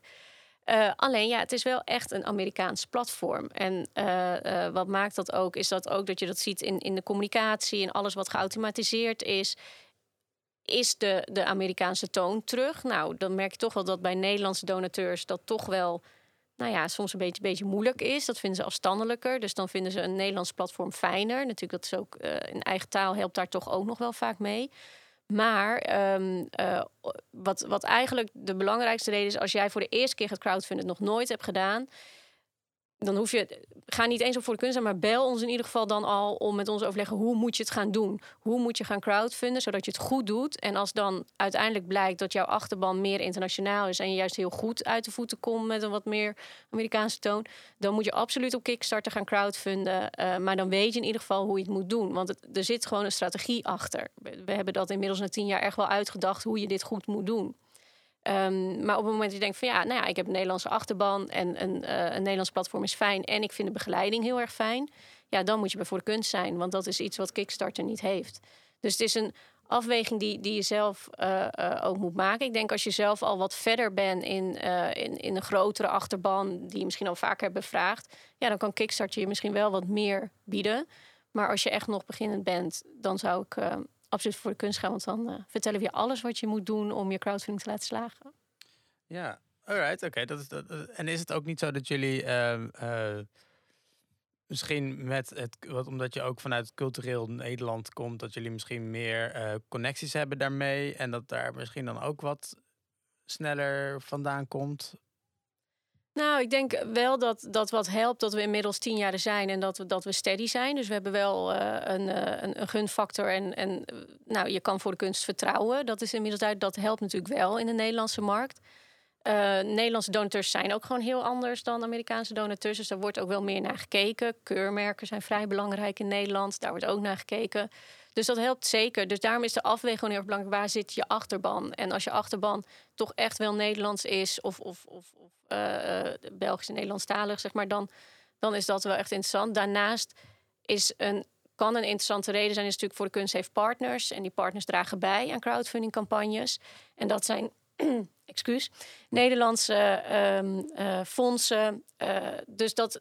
Alleen ja, het is wel echt een Amerikaans platform. En wat maakt dat ook, is dat ook dat je dat ziet in, in de communicatie en alles wat geautomatiseerd is. Is de, de Amerikaanse toon terug? Nou, dan merk je toch wel dat bij Nederlandse donateurs dat toch wel, nou ja, soms een beetje, beetje moeilijk is. Dat vinden ze afstandelijker. Dus dan vinden ze een Nederlands platform fijner. Natuurlijk, dat is ook in eigen taal helpt daar toch ook nog wel vaak mee. Maar um, uh, wat, wat eigenlijk de belangrijkste reden is, als jij voor de eerste keer gaat crowdfunden, nog nooit hebt gedaan, dan hoef je, ga niet eens op voor de kunst, maar bel ons in ieder geval dan al om met ons overleggen hoe moet je het gaan doen. Hoe moet je gaan crowdfunden, zodat je het goed doet. En als dan uiteindelijk blijkt dat jouw achterban meer internationaal is en je juist heel goed uit de voeten komt met een wat meer Amerikaanse toon, dan moet je absoluut op Kickstarter gaan crowdfunden. Uh, maar dan weet je in ieder geval hoe je het moet doen. Want er zit gewoon een strategie achter. We hebben dat inmiddels na tien jaar echt wel uitgedacht hoe je dit goed moet doen. Um, maar op het moment dat je denkt van ja, nou ja, ik heb een Nederlandse achterban en een, uh, een Nederlands platform is fijn en ik vind de begeleiding heel erg fijn, ja, dan moet je bij voor de kunst zijn, want dat is iets wat Kickstarter niet heeft. Dus het is een afweging die, die je zelf uh, uh, ook moet maken. Ik denk als je zelf al wat verder bent in, in, in een grotere achterban, die je misschien al vaker hebt bevraagd, ja, dan kan Kickstarter je misschien wel wat meer bieden. Maar als je echt nog beginnend bent, dan zou ik absoluut voor de kunst gaan. Want dan uh, vertellen we je alles wat je moet doen om je crowdfunding te laten slagen. Ja, alright, oké. Dat is dat. En is het ook niet zo dat jullie uh, misschien met het, wat omdat je ook vanuit cultureel Nederland komt, dat jullie misschien meer uh, connecties hebben daarmee en dat daar misschien dan ook wat sneller vandaan komt? Nou, ik denk wel dat, dat wat helpt dat we inmiddels tien jaar zijn en dat we, dat we steady zijn. Dus we hebben wel een, uh, een, een, gunfactor en, en nou, je kan voor de kunst vertrouwen. Dat is inmiddels uit. Dat helpt natuurlijk wel in de Nederlandse markt. Nederlandse donateurs zijn ook gewoon heel anders dan Amerikaanse donateurs. Dus daar wordt ook wel meer naar gekeken. Keurmerken zijn vrij belangrijk in Nederland. Daar wordt ook naar gekeken. Dus dat helpt zeker. Dus daarom is de afweging heel belangrijk. Waar zit je achterban? En als je achterban toch echt wel Nederlands is... of, of, of, of uh, Belgisch en Nederlandstalig, zeg maar... Dan, dan is dat wel echt interessant. Daarnaast is een, kan een interessante reden zijn... is natuurlijk voor de kunst heeft partners. En die partners dragen bij aan crowdfunding campagnes. En dat zijn... excuus, Nederlandse um, uh, fondsen. Dus dat,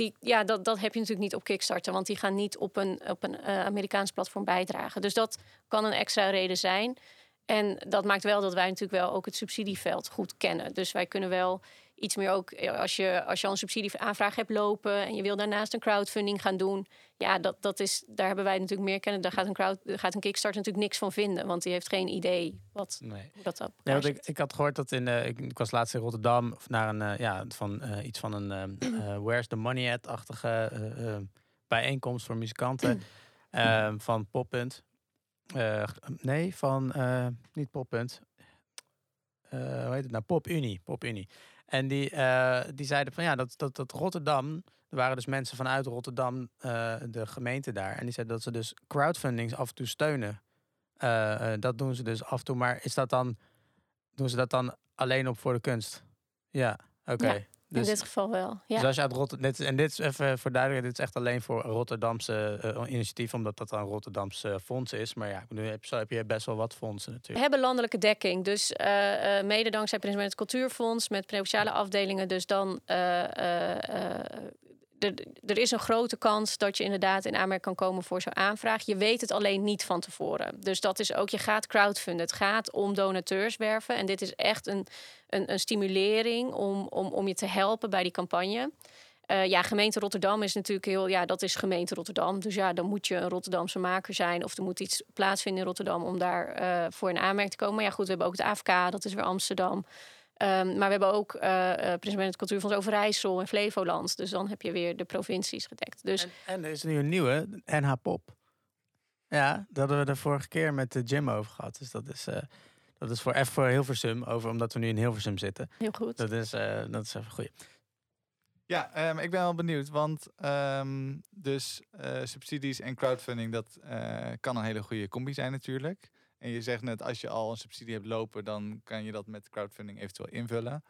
die, ja, dat, dat heb je natuurlijk niet op Kickstarter, want die gaan niet op een, op een uh, Amerikaans platform bijdragen. Dus dat kan een extra reden zijn. En dat maakt wel dat wij natuurlijk wel ook het subsidieveld goed kennen. Dus wij kunnen wel iets meer ook eh, als je, als je al een subsidieaanvraag hebt lopen en je wil daarnaast een crowdfunding gaan doen. Ja, dat, dat is, daar hebben wij natuurlijk meer kennen. Daar gaat een, crowd, gaat een Kickstarter natuurlijk niks van vinden, want die heeft geen idee wat nee. hoe dat nee, want ik, ik had gehoord dat in, uh, ik, ik, was laatst in Rotterdam of naar een, uh, ja, van uh, iets van een Where's the Money at-achtige bijeenkomst voor muzikanten ehm, van Poppunt. nee, van niet Poppunt. hoe heet het nou? Pop Unie. En die, uh, die zeiden van ja, dat, dat, dat Rotterdam, er waren dus mensen vanuit Rotterdam, uh, de gemeente daar. En die zeiden dat ze dus crowdfundings af en toe steunen. Uh, dat doen ze dus af en toe. Maar is dat dan, doen ze dat dan alleen op voor de kunst? Ja, oké. Ja. Dus, in dit geval wel. Ja. Dus als je uit Rotterdam. En dit is even voor duidelijkheid, dit is echt alleen voor Rotterdamse uh, initiatief, omdat dat een Rotterdamse fonds is. Maar ja, nu heb, zo heb je best wel wat fondsen natuurlijk. We hebben landelijke dekking. Dus uh, mede dankzij met het Cultuurfonds, met provinciale afdelingen. Dus dan er, is een grote kans dat je inderdaad in aanmerking kan komen voor zo'n aanvraag. Je weet het alleen niet van tevoren. Dus dat is ook, je gaat crowdfunden. Het gaat om donateurs werven. En dit is echt een, een, een stimulering om, om, om je te helpen bij die campagne. Uh, ja, gemeente Rotterdam is natuurlijk heel, ja, dat is gemeente Rotterdam. Dus ja, dan moet je een Rotterdamse maker zijn of er moet iets plaatsvinden in Rotterdam om daar uh, voor een aanmerking te komen. Maar ja, goed, we hebben ook de AFK, dat is weer Amsterdam. Um, maar we hebben ook uh, Prins het Cultuurfonds Overijssel en Flevoland. Dus dan heb je weer de provincies gedekt. Dus... En, en er is nu een nieuwe, NH Pop. Ja, dat hadden we de vorige keer met de Jim over gehad. Dus dat is, uh, dat is voor even voor Hilversum, over, omdat we nu in Hilversum zitten. Heel goed. Dat is, uh, dat is even goed. Ja, um, ik ben wel benieuwd. Want um, dus subsidies en crowdfunding, dat kan een hele goede combi zijn natuurlijk. En je zegt net, als je al een subsidie hebt lopen, dan kan je dat met crowdfunding eventueel invullen.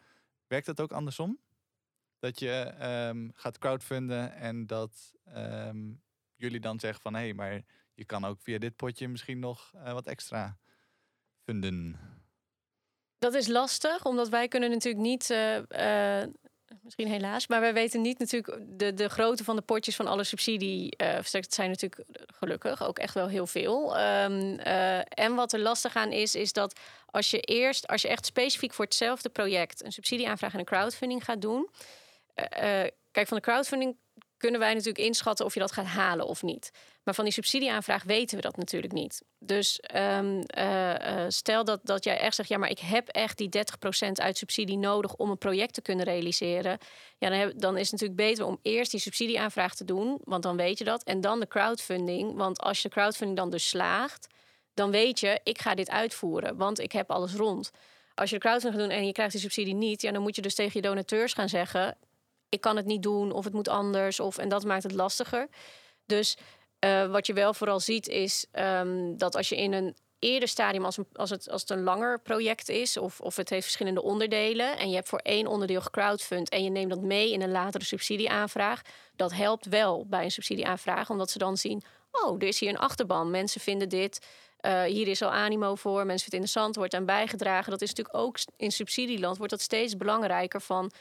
Werkt dat ook andersom? Dat je um, gaat crowdfunden en dat um, jullie dan zeggen van hé, hey, maar je kan ook via dit potje misschien nog uh, wat extra funden. Dat is lastig, omdat wij kunnen natuurlijk niet uh, uh, misschien helaas. Maar wij weten niet natuurlijk de, de grootte van de potjes van alle subsidie. Uh, zijn natuurlijk gelukkig ook echt wel heel veel. Um, uh, en wat er lastig aan is, is dat als je eerst, als je echt specifiek voor hetzelfde project een subsidieaanvraag en een crowdfunding gaat doen. Kijk, van de crowdfunding kunnen wij natuurlijk inschatten of je dat gaat halen of niet. Maar van die subsidieaanvraag weten we dat natuurlijk niet. Dus ehm, eh, eh, stel dat, dat jij echt zegt, ja, maar ik heb echt die 30% uit subsidie nodig om een project te kunnen realiseren. Ja, dan, heb, dan is het natuurlijk beter om eerst die subsidieaanvraag te doen, want dan weet je dat. En dan de crowdfunding. Want als je de crowdfunding dan dus slaagt, dan weet je, ik ga dit uitvoeren, want ik heb alles rond. Als je de crowdfunding gaat doen en je krijgt die subsidie niet, ja, dan moet je dus tegen je donateurs gaan zeggen: ik kan het niet doen of het moet anders. Of, en dat maakt het lastiger. Dus uh, wat je wel vooral ziet is um, dat als je in een eerder stadium, als, een, als, het, als het een langer project is, of, of het heeft verschillende onderdelen, en je hebt voor één onderdeel gecrowdfund en je neemt dat mee in een latere subsidieaanvraag, dat helpt wel bij een subsidieaanvraag, omdat ze dan zien: oh, er is hier een achterban, mensen vinden dit. Uh, hier is al animo voor, mensen vinden het interessant, wordt aan bijgedragen. Dat is natuurlijk ook in subsidieland, wordt dat steeds belangrijker van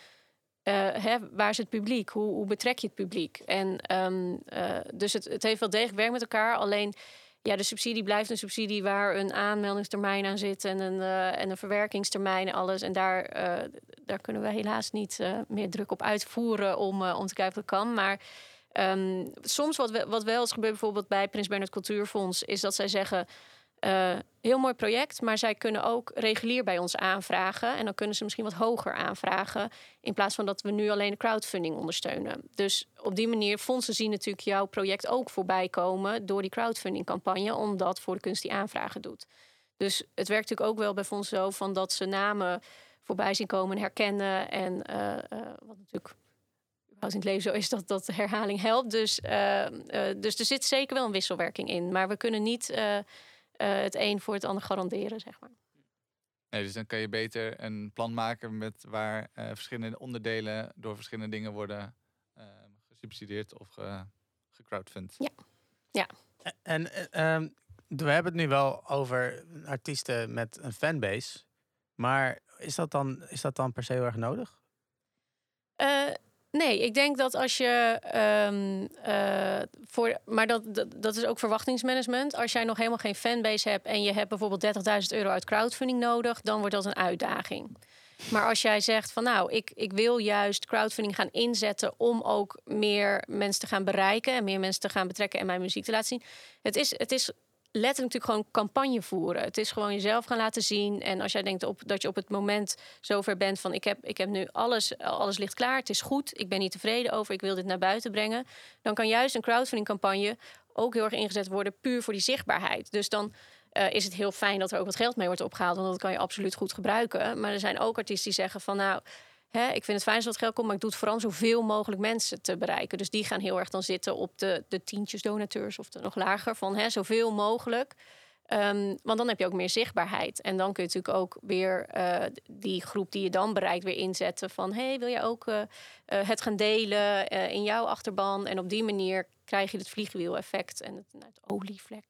uh, hè, waar is het publiek? Hoe, betrek je het publiek? En um, uh, dus het, het, heeft wel degelijk werk met elkaar. Alleen ja, de subsidie blijft een subsidie waar een aanmeldingstermijn aan zit en een, uh, en een verwerkingstermijn en alles. En daar, daar kunnen we helaas niet meer druk op uitvoeren om, om te kijken of dat kan. Maar um, soms wat, wat wel is gebeurd, bijvoorbeeld bij Prins Bernhard Cultuurfonds, is dat zij zeggen. Uh, heel mooi project, maar zij kunnen ook regulier bij ons aanvragen. En dan kunnen ze misschien wat hoger aanvragen. In plaats van dat we nu alleen de crowdfunding ondersteunen. Dus op die manier, fondsen zien natuurlijk jouw project ook voorbij komen door die crowdfunding campagne, omdat voor de kunst die aanvragen doet. Dus het werkt natuurlijk ook wel bij fondsen zo van dat ze namen voorbij zien komen, herkennen. En uh, uh, wat natuurlijk in het leven zo is dat dat herhaling helpt. Dus, dus er zit zeker wel een wisselwerking in. Maar we kunnen niet het een voor het ander garanderen, zeg maar. Nee, dus dan kan je beter een plan maken met waar uh, verschillende onderdelen door verschillende dingen worden uh, gesubsidieerd of ge, gecrowdfund. Ja. ja. En um, we hebben het nu wel over artiesten met een fanbase. Maar is dat dan, is dat dan per se heel erg nodig? Nee, ik denk dat als je um, uh, voor, maar dat, dat, dat, is ook verwachtingsmanagement. Als jij nog helemaal geen fanbase hebt en je hebt bijvoorbeeld 30.000 euro uit crowdfunding nodig, dan wordt dat een uitdaging. Maar als jij zegt van nou, ik, ik wil juist crowdfunding gaan inzetten om ook meer mensen te gaan bereiken en meer mensen te gaan betrekken en mijn muziek te laten zien. Het is, het is letterlijk natuurlijk gewoon campagne voeren. Het is gewoon jezelf gaan laten zien. En als jij denkt op, dat je op het moment zover bent van ik heb, ik heb nu alles, alles ligt klaar, het is goed, ik ben niet tevreden over, ik wil dit naar buiten brengen. Dan kan juist een crowdfunding campagne ook heel erg ingezet worden puur voor die zichtbaarheid. Dus dan uh, is het heel fijn dat er ook wat geld mee wordt opgehaald, want dat kan je absoluut goed gebruiken. Maar er zijn ook artiesten die zeggen van nou Hè, ik vind het fijn als dat geld komt, maar ik doe het vooral om zoveel mogelijk mensen te bereiken. Dus die gaan heel erg dan zitten op de, de tientjes donateurs of de nog lager van hè, zoveel mogelijk. Um, want dan heb je ook meer zichtbaarheid. En dan kun je natuurlijk ook weer uh, die groep die je dan bereikt weer inzetten van hey, wil je ook uh, uh, het gaan delen in jouw achterban? En op die manier krijg je het vliegwiel-effect en het, nou, olievlek.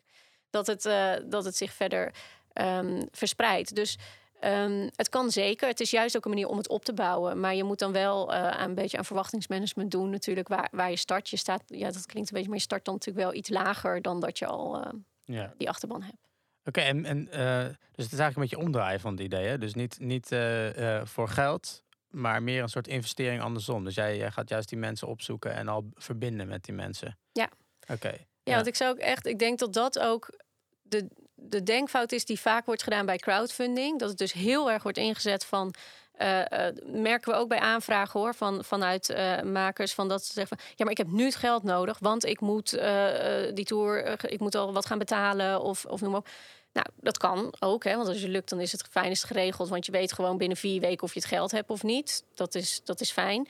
Dat het, dat het zich verder um, verspreidt. Dus Um, het kan zeker. Het is juist ook een manier om het op te bouwen. Maar je moet dan wel uh, een beetje aan verwachtingsmanagement doen, natuurlijk, waar, waar je start. Je staat, ja, dat klinkt een beetje, maar je start dan natuurlijk wel iets lager dan dat je al uh, ja. die achterban hebt. Oké, en, en uh, dus het is eigenlijk een beetje omdraaien van het idee. Hè? Dus niet, niet voor geld, maar meer een soort investering andersom. Dus jij gaat juist die mensen opzoeken en al verbinden met die mensen. Ja. Oké. Ja, ja, want ik zou ook echt, ik denk dat dat ook de, de denkfout is die vaak wordt gedaan bij crowdfunding. Dat het dus heel erg wordt ingezet van. Uh, uh, merken we ook bij aanvragen hoor, van, vanuit uh, makers. Van dat ze zeggen van, ja, maar ik heb nu het geld nodig, want ik moet die tour, ik moet al wat gaan betalen of, of noem maar op. Nou, dat kan ook, hè, want als je lukt, dan is het fijn is geregeld. Want je weet gewoon binnen vier weken of je het geld hebt of niet. Dat is, dat is fijn.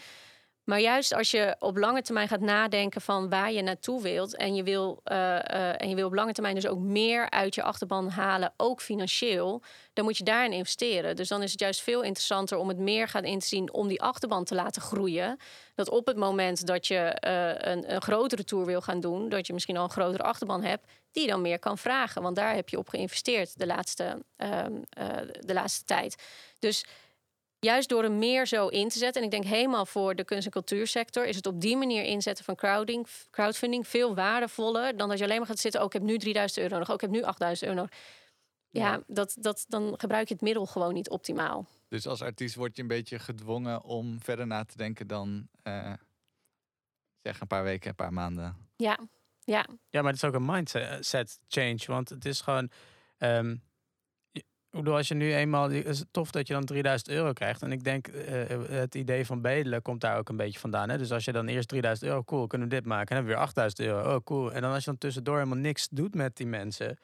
Maar juist als je op lange termijn gaat nadenken van waar je naartoe wilt en je wil, uh, uh, en je wil op lange termijn dus ook meer uit je achterban halen, ook financieel, dan moet je daarin investeren. Dus dan is het juist veel interessanter om het meer gaan inzien om die achterban te laten groeien. Dat op het moment dat je uh, een, een grotere tour wil gaan doen, dat je misschien al een grotere achterban hebt, die dan meer kan vragen. Want daar heb je op geïnvesteerd de laatste, ehm, de laatste tijd. Dus juist door hem meer zo in te zetten. En ik denk helemaal voor de kunst- en cultuursector is het op die manier inzetten van crowding, crowdfunding veel waardevoller dan dat je alleen maar gaat zitten. Ook oh, ik heb nu 3000 euro nodig. Ook oh, ik heb nu 8000 euro Ja, Dat, dat, dan gebruik je het middel gewoon niet optimaal. Dus als artiest word je een beetje gedwongen om verder na te denken dan uh, zeg een paar weken, een paar maanden. Ja, ja. Ja, maar het is ook een mindset change. Want het is gewoon. ehm, ik bedoel, als je nu eenmaal. Het is tof dat je dan 3000 euro krijgt. En ik denk, eh, het idee van bedelen komt daar ook een beetje vandaan. Hè? Dus als je dan eerst 3000 euro, cool, kunnen we dit maken. En dan weer 8000 euro, oh cool. En dan als je dan tussendoor helemaal niks doet met die mensen.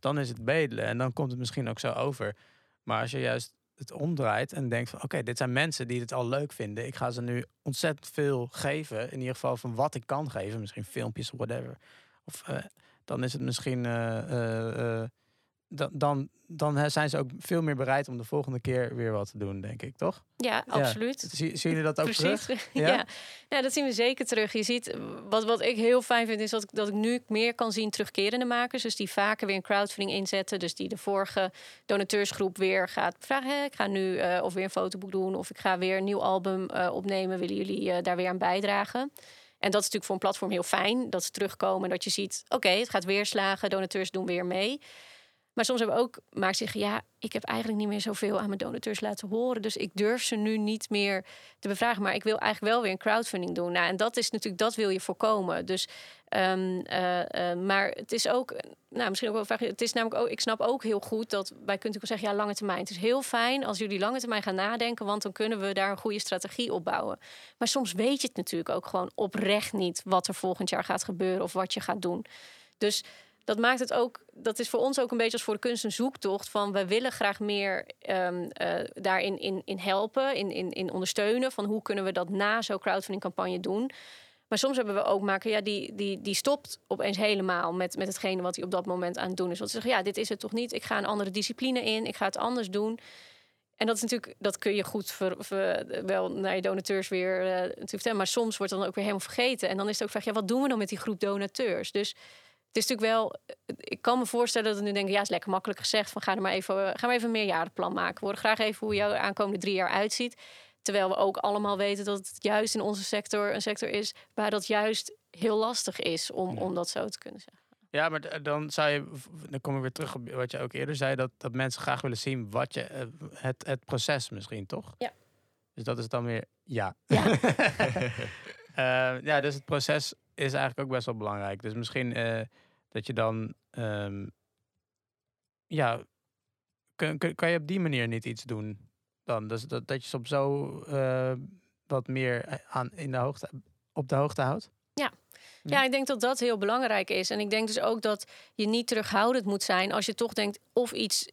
Dan is het bedelen. En dan komt het misschien ook zo over. Maar als je juist het omdraait en denkt van... oké, dit zijn mensen die het al leuk vinden. Ik ga ze nu ontzettend veel geven. In ieder geval van wat ik kan geven. Misschien filmpjes of whatever. Of eh, dan is het misschien. eh, eh, eh, dan, dan, dan zijn ze ook veel meer bereid om de volgende keer weer wat te doen, denk ik, toch? Ja, absoluut. Zie, zien jullie dat ook Precies. terug? Ja. Ja? Ja. dat zien we zeker terug. Je ziet, wat, wat ik heel fijn vind, is dat ik, dat ik nu meer kan zien terugkerende makers. Dus die vaker weer een crowdfunding inzetten. Dus die de vorige donateursgroep weer gaat vragen. Hè, ik ga nu eh, of weer een fotoboek doen. Of ik ga weer een nieuw album eh, opnemen. Willen jullie eh, daar weer aan bijdragen? En dat is natuurlijk voor een platform heel fijn. Dat ze terugkomen en dat je ziet, oké, het gaat weer slagen. Donateurs doen weer mee. Maar soms hebben we ook maakt zich, ja, ik heb eigenlijk niet meer zoveel aan mijn donateurs laten horen. Dus ik durf ze nu niet meer te bevragen. Maar ik wil eigenlijk wel weer een crowdfunding doen. Nou, en dat is natuurlijk, dat wil je voorkomen. Dus, ehm, eh, eh, maar het is ook, nou, misschien ook wel vraag. Het is namelijk ook, ik snap ook heel goed dat wij kunnen zeggen, ja, lange termijn. Het is heel fijn als jullie lange termijn gaan nadenken, want dan kunnen we daar een goede strategie op bouwen. Maar soms weet je het natuurlijk ook gewoon oprecht niet wat er volgend jaar gaat gebeuren of wat je gaat doen. Dus dat maakt het ook, dat is voor ons ook een beetje als voor de kunst een zoektocht van we willen graag meer ehm, eh, daarin in, in helpen, in, in, in ondersteunen. Van hoe kunnen we dat na zo'n crowdfunding campagne doen. Maar soms hebben we ook maken, ja, die, die, die stopt opeens helemaal met, met hetgene wat hij op dat moment aan het doen is. Want ze zeggen, ja, dit is het toch niet. Ik ga een andere discipline in, ik ga het anders doen. En dat is natuurlijk, dat kun je goed ver, wel naar je donateurs weer eh, natuurlijk. Maar soms wordt dan ook weer helemaal vergeten. En dan is het ook vraag, ja, wat doen we dan met die groep donateurs? Dus het is natuurlijk wel, ik kan me voorstellen dat we nu denken, ja, is lekker makkelijk gezegd. Van ga er maar even, ga maar even een meerjarenplan maken. We horen graag even hoe jouw aankomende drie jaar uitziet. Terwijl we ook allemaal weten dat het juist in onze sector een sector is waar dat juist heel lastig is om, om dat zo te kunnen zeggen. Ja, maar d- dan zou je, dan kom ik weer terug op wat je ook eerder zei, dat, dat mensen graag willen zien wat je, eh, het, het proces misschien, toch? Ja. Dus dat is dan weer ja. Ja. Eh, ja, dus het proces is eigenlijk ook best wel belangrijk. Dus misschien eh, dat je dan, ehm, ja, kun, kun- kan je op die manier niet iets doen dan? Dus dat, dat je ze op zo eh, wat meer eh, aan, in de hoogte, op de hoogte houdt? Ja, ik denk dat dat heel belangrijk is. En ik denk dus ook dat je niet terughoudend moet zijn als je toch denkt of iets,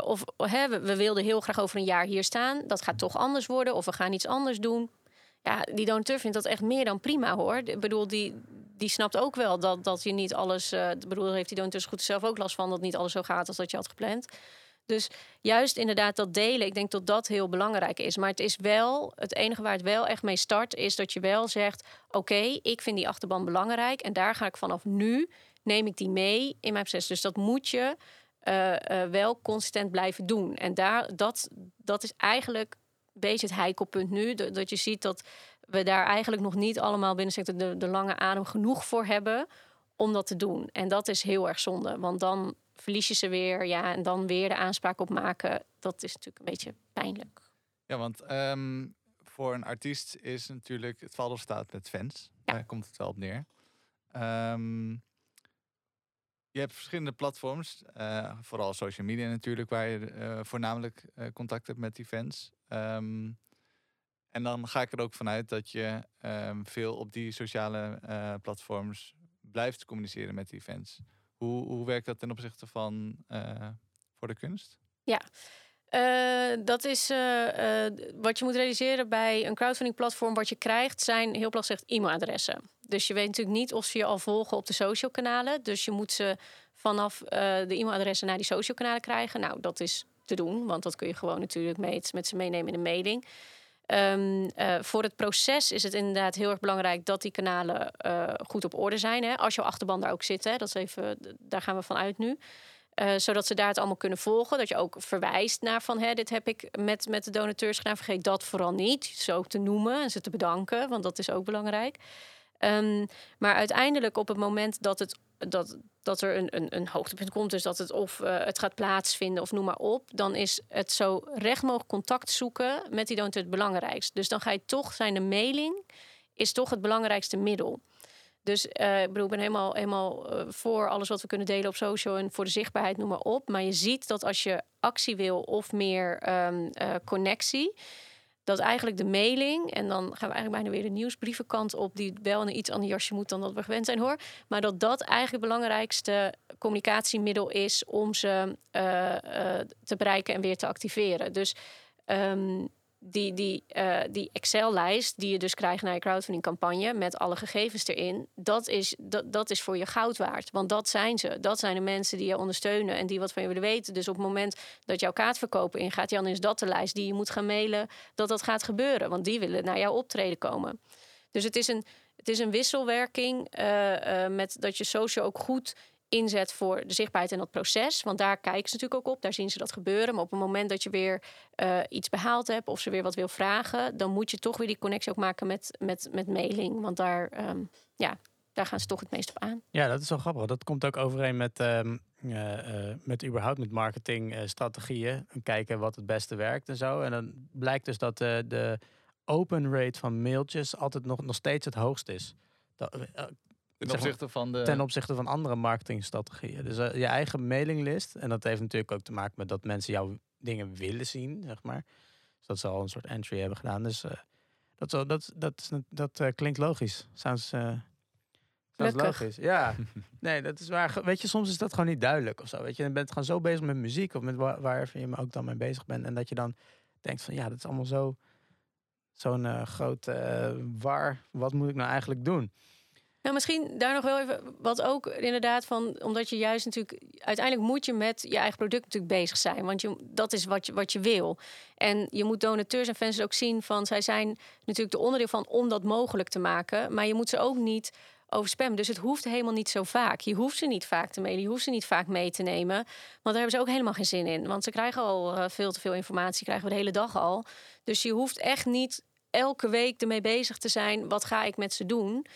of hè, we, we wilden heel graag over een jaar hier staan, dat gaat toch anders worden, of we gaan iets anders doen. Ja, die donateur vindt dat echt meer dan prima hoor. Ik bedoel, die, die snapt ook wel dat, dat je niet alles. ik bedoel, heeft die donateur goed zelf ook last van dat niet alles zo gaat als dat je had gepland. Dus juist inderdaad dat delen, ik denk dat dat heel belangrijk is. Maar het is wel, het enige waar het wel echt mee start, is dat je wel zegt: Oké, ik vind die achterban belangrijk en daar ga ik vanaf nu, neem ik die mee in mijn proces. Dus dat moet je eh, eh, wel consistent blijven doen. En daar, dat, dat is eigenlijk beetje het heikelpunt nu. Dat, je ziet dat we daar eigenlijk nog niet allemaal binnen sector de, de lange adem genoeg voor hebben om dat te doen. En dat is heel erg zonde, want dan verlies je ze weer, ja, en dan weer de aanspraak op maken. Dat is natuurlijk een beetje pijnlijk. Ja, want ehm, voor een artiest is natuurlijk het valt of staat met fans. Ja. Daar komt het wel op neer. Ehm, je hebt verschillende platforms, eh, vooral social media natuurlijk, waar je eh, voornamelijk eh, contact hebt met die fans. Ehm, en dan ga ik er ook vanuit dat je ehm, veel op die sociale eh, platforms blijft communiceren met die fans. Hoe, hoe werkt dat ten opzichte van eh, voor de kunst? Eh, dat is wat je moet realiseren bij een crowdfunding platform. Wat je krijgt zijn heel plat gezegd e-mailadressen. Dus je weet natuurlijk niet of ze je al volgen op de social kanalen. Dus je moet ze vanaf de e-mailadressen naar die social kanalen krijgen. Nou, dat is te doen, want dat kun je gewoon natuurlijk met, met ze meenemen in de mailing. Ehm, eh, voor het proces is het inderdaad heel erg belangrijk dat die kanalen eh, goed op orde zijn. Hè? Als jouw achterban daar ook zit, hè? Dat is even, daar gaan we van uit nu. Eh, zodat ze daar het allemaal kunnen volgen. Dat je ook verwijst naar van hè, dit heb ik met, met de donateurs gedaan. Vergeet dat vooral niet. Zo te noemen en ze te bedanken, want dat is ook belangrijk. Ehm, maar uiteindelijk op het moment dat, het, dat, dat er een, een, een hoogtepunt komt, dus dat het of eh, het gaat plaatsvinden of noem maar op, dan is het zo recht mogelijk contact zoeken met die donateur het belangrijkste. Dus dan ga je toch zijn de mailing is toch het belangrijkste middel. Dus uh, ik bedoel, ik ben helemaal, helemaal uh, voor alles wat we kunnen delen op social en voor de zichtbaarheid, noem maar op. Maar je ziet dat als je actie wil of meer uh, connectie, dat eigenlijk de mailing, en dan gaan we eigenlijk bijna weer de nieuwsbrievenkant op, die wel een iets ander jasje moet dan dat we gewend zijn hoor. Maar dat dat eigenlijk het belangrijkste communicatiemiddel is om ze te bereiken en weer te activeren. Dus um, die, die, uh, die Excel-lijst die je dus krijgt naar je crowdfunding-campagne met alle gegevens erin, dat is, dat, dat is voor je goud waard. Want dat zijn ze. Dat zijn de mensen die je ondersteunen en die wat van je willen weten. Dus op het moment dat jouw kaartverkopen ingaat, Jan, is dat de lijst die je moet gaan mailen dat dat gaat gebeuren. Want die willen naar jouw optreden komen. Dus het is een, het is een wisselwerking uh, uh, met dat je social ook goed inzet voor de zichtbaarheid in dat proces. Want daar kijken ze natuurlijk ook op, daar zien ze dat gebeuren. Maar op het moment dat je weer uh, iets behaald hebt of ze weer wat wil vragen, dan moet je toch weer die connectie ook maken met, met, met mailing. Want daar, um, ja, daar gaan ze toch het meest op aan. Ja, dat is wel grappig. Dat komt ook overeen met, um, uh, uh, met überhaupt met marketingstrategieën. kijken wat het beste werkt en zo. En dan blijkt dus dat de open rate van mailtjes altijd nog, nog steeds het hoogst is. Dat, Ten opzichte van de... Ten opzichte van andere marketingstrategieën. Dus uh, je eigen mailinglist. En dat heeft natuurlijk ook te maken met dat mensen jouw dingen willen zien, zeg maar. Dus dat ze al een soort entry hebben gedaan. Dus uh, dat, zo, dat, dat, dat, dat uh, klinkt logisch. Sounds, sounds logisch. Ja, nee, dat is waar. Weet je, soms is dat gewoon niet duidelijk of zo. Weet je, je bent gewoon zo bezig met muziek of met waar, waar je me ook dan mee bezig bent. En dat je dan denkt van ja, dat is allemaal zo zo'n groot waar. Wat moet ik nou eigenlijk doen? Nou, misschien daar nog wel even wat ook inderdaad van, omdat je juist natuurlijk uiteindelijk moet je met je eigen product natuurlijk bezig zijn, want je, dat is wat je, wat je wil. En je moet donateurs en fans ook zien van, zij zijn natuurlijk de onderdeel van om dat mogelijk te maken, maar je moet ze ook niet overspammen. Dus het hoeft helemaal niet zo vaak. Je hoeft ze niet vaak te mailen, je hoeft ze niet vaak mee te nemen, want daar hebben ze ook helemaal geen zin in, want ze krijgen al uh, veel te veel informatie, krijgen we de hele dag al. Dus je hoeft echt niet elke week ermee bezig te zijn, wat ga ik met ze doen?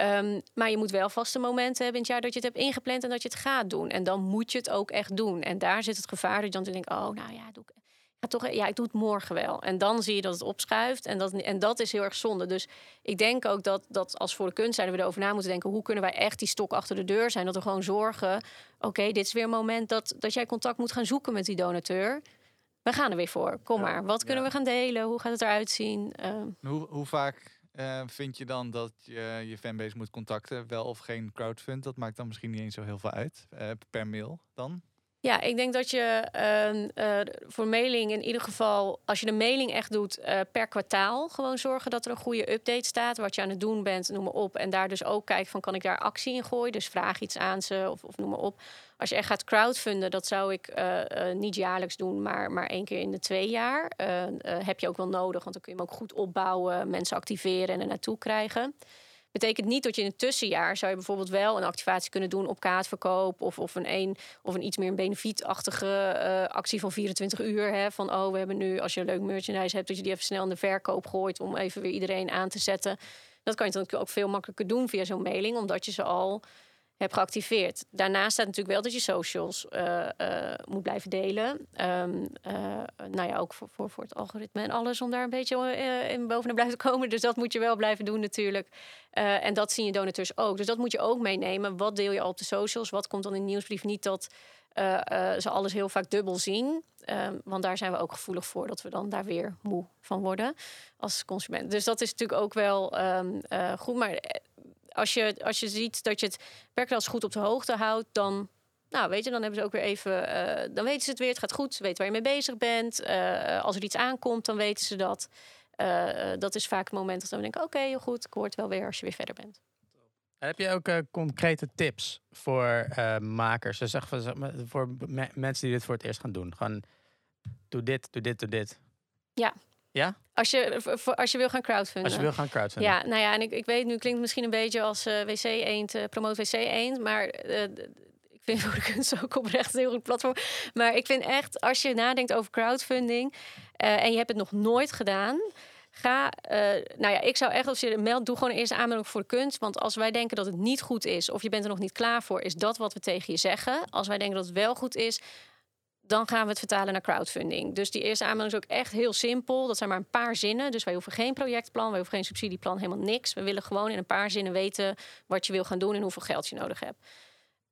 Um, maar je moet wel vaste momenten hebben in het jaar dat je het hebt ingepland en dat je het gaat doen. En dan moet je het ook echt doen. En daar zit het gevaar dat je dan denkt, oh, nou ja, doe ik, toch, ja, ik doe het morgen wel. En dan zie je dat het opschuift. En dat, en dat is heel erg zonde. Dus ik denk ook dat, dat als voor de kunst zijn we erover na moeten denken, hoe kunnen wij echt die stok achter de deur zijn? Dat we gewoon zorgen, oké, dit is weer een moment dat, dat jij contact moet gaan zoeken met die donateur. We gaan er weer voor. Kom maar. Wat kunnen we gaan delen? Hoe gaat het eruit zien? Uh, hoe, hoe vaak uh, vind je dan dat je je fanbase moet contacten, wel of geen crowdfund? Dat maakt dan misschien niet eens zo heel veel uit uh, per mail dan? Ja, ik denk dat je uh, voor mailing in ieder geval, als je de mailing echt doet, per kwartaal gewoon zorgen dat er een goede update staat. Wat je aan het doen bent, noem maar op. En daar dus ook kijken van kan ik daar actie in gooien. Dus vraag iets aan ze of, of noem maar op. Als je echt gaat crowdfunden, dat zou ik uh, niet jaarlijks doen, maar, maar één keer in de twee jaar. Heb je ook wel nodig, want dan kun je hem ook goed opbouwen, mensen activeren en er naartoe krijgen. Betekent niet dat je in het tussenjaar zou je bijvoorbeeld wel een activatie kunnen doen op kaartverkoop of, of, een, een, of een iets meer een benefietachtige actie van 24 uur. Hè, van oh, we hebben nu, als je een leuk merchandise hebt, dat je die even snel in de verkoop gooit om even weer iedereen aan te zetten. Dat kan je dan ook veel makkelijker doen via zo'n mailing, omdat je ze al heb geactiveerd. Daarnaast staat natuurlijk wel dat je socials uh, uh, moet blijven delen. Um, nou ja, ook voor, voor, voor het algoritme en alles om daar een beetje in bovenaan blijven komen. Dus dat moet je wel blijven doen natuurlijk. en dat zien je donateurs ook. Dus dat moet je ook meenemen. Wat deel je al op de socials? Wat komt dan in de nieuwsbrief? Niet dat ze alles heel vaak dubbel zien. Um, want daar zijn we ook gevoelig voor dat we dan daar weer moe van worden als consument. Dus dat is natuurlijk ook wel um, goed. Maar als je, als je ziet dat je het werkgeld goed op de hoogte houdt, dan, nou, weet je, dan hebben ze ook weer even, uh, dan weten ze het weer, het gaat goed, ze weten waar je mee bezig bent. Uh, als er iets aankomt, dan weten ze dat. Uh, dat is vaak het moment dat we denken, oké, okay, heel goed, ik hoor het wel weer als je weer verder bent. Heb je ook concrete tips voor makers? Dus zeg, voor mensen die dit voor het eerst gaan doen. Gewoon, doe dit, doe dit, doe dit. Ja, ja? Als je, voor, als je wil gaan crowdfunden. Als je wil gaan crowdfunden. Ja, nou ja, en ik, ik weet, nu klinkt het misschien een beetje als uh, wc eend, uh, promoot wc eend, maar ik vind voor de kunst ook oprecht een heel goed platform. Maar ik vind echt, als je nadenkt over crowdfunding en je hebt het nog nooit gedaan, ga, nou ja, ik zou echt als je meldt, doe gewoon eerst aanmelding voor de kunst. Want als wij denken dat het niet goed is of je bent er nog niet klaar voor, is dat wat we tegen je zeggen. Als wij denken dat het wel goed is, dan gaan we het vertalen naar crowdfunding. Dus die eerste aanmelding is ook echt heel simpel. Dat zijn maar een paar zinnen. Dus wij hoeven geen projectplan, wij hoeven geen subsidieplan, helemaal niks. We willen gewoon in een paar zinnen weten wat je wil gaan doen en hoeveel geld je nodig hebt.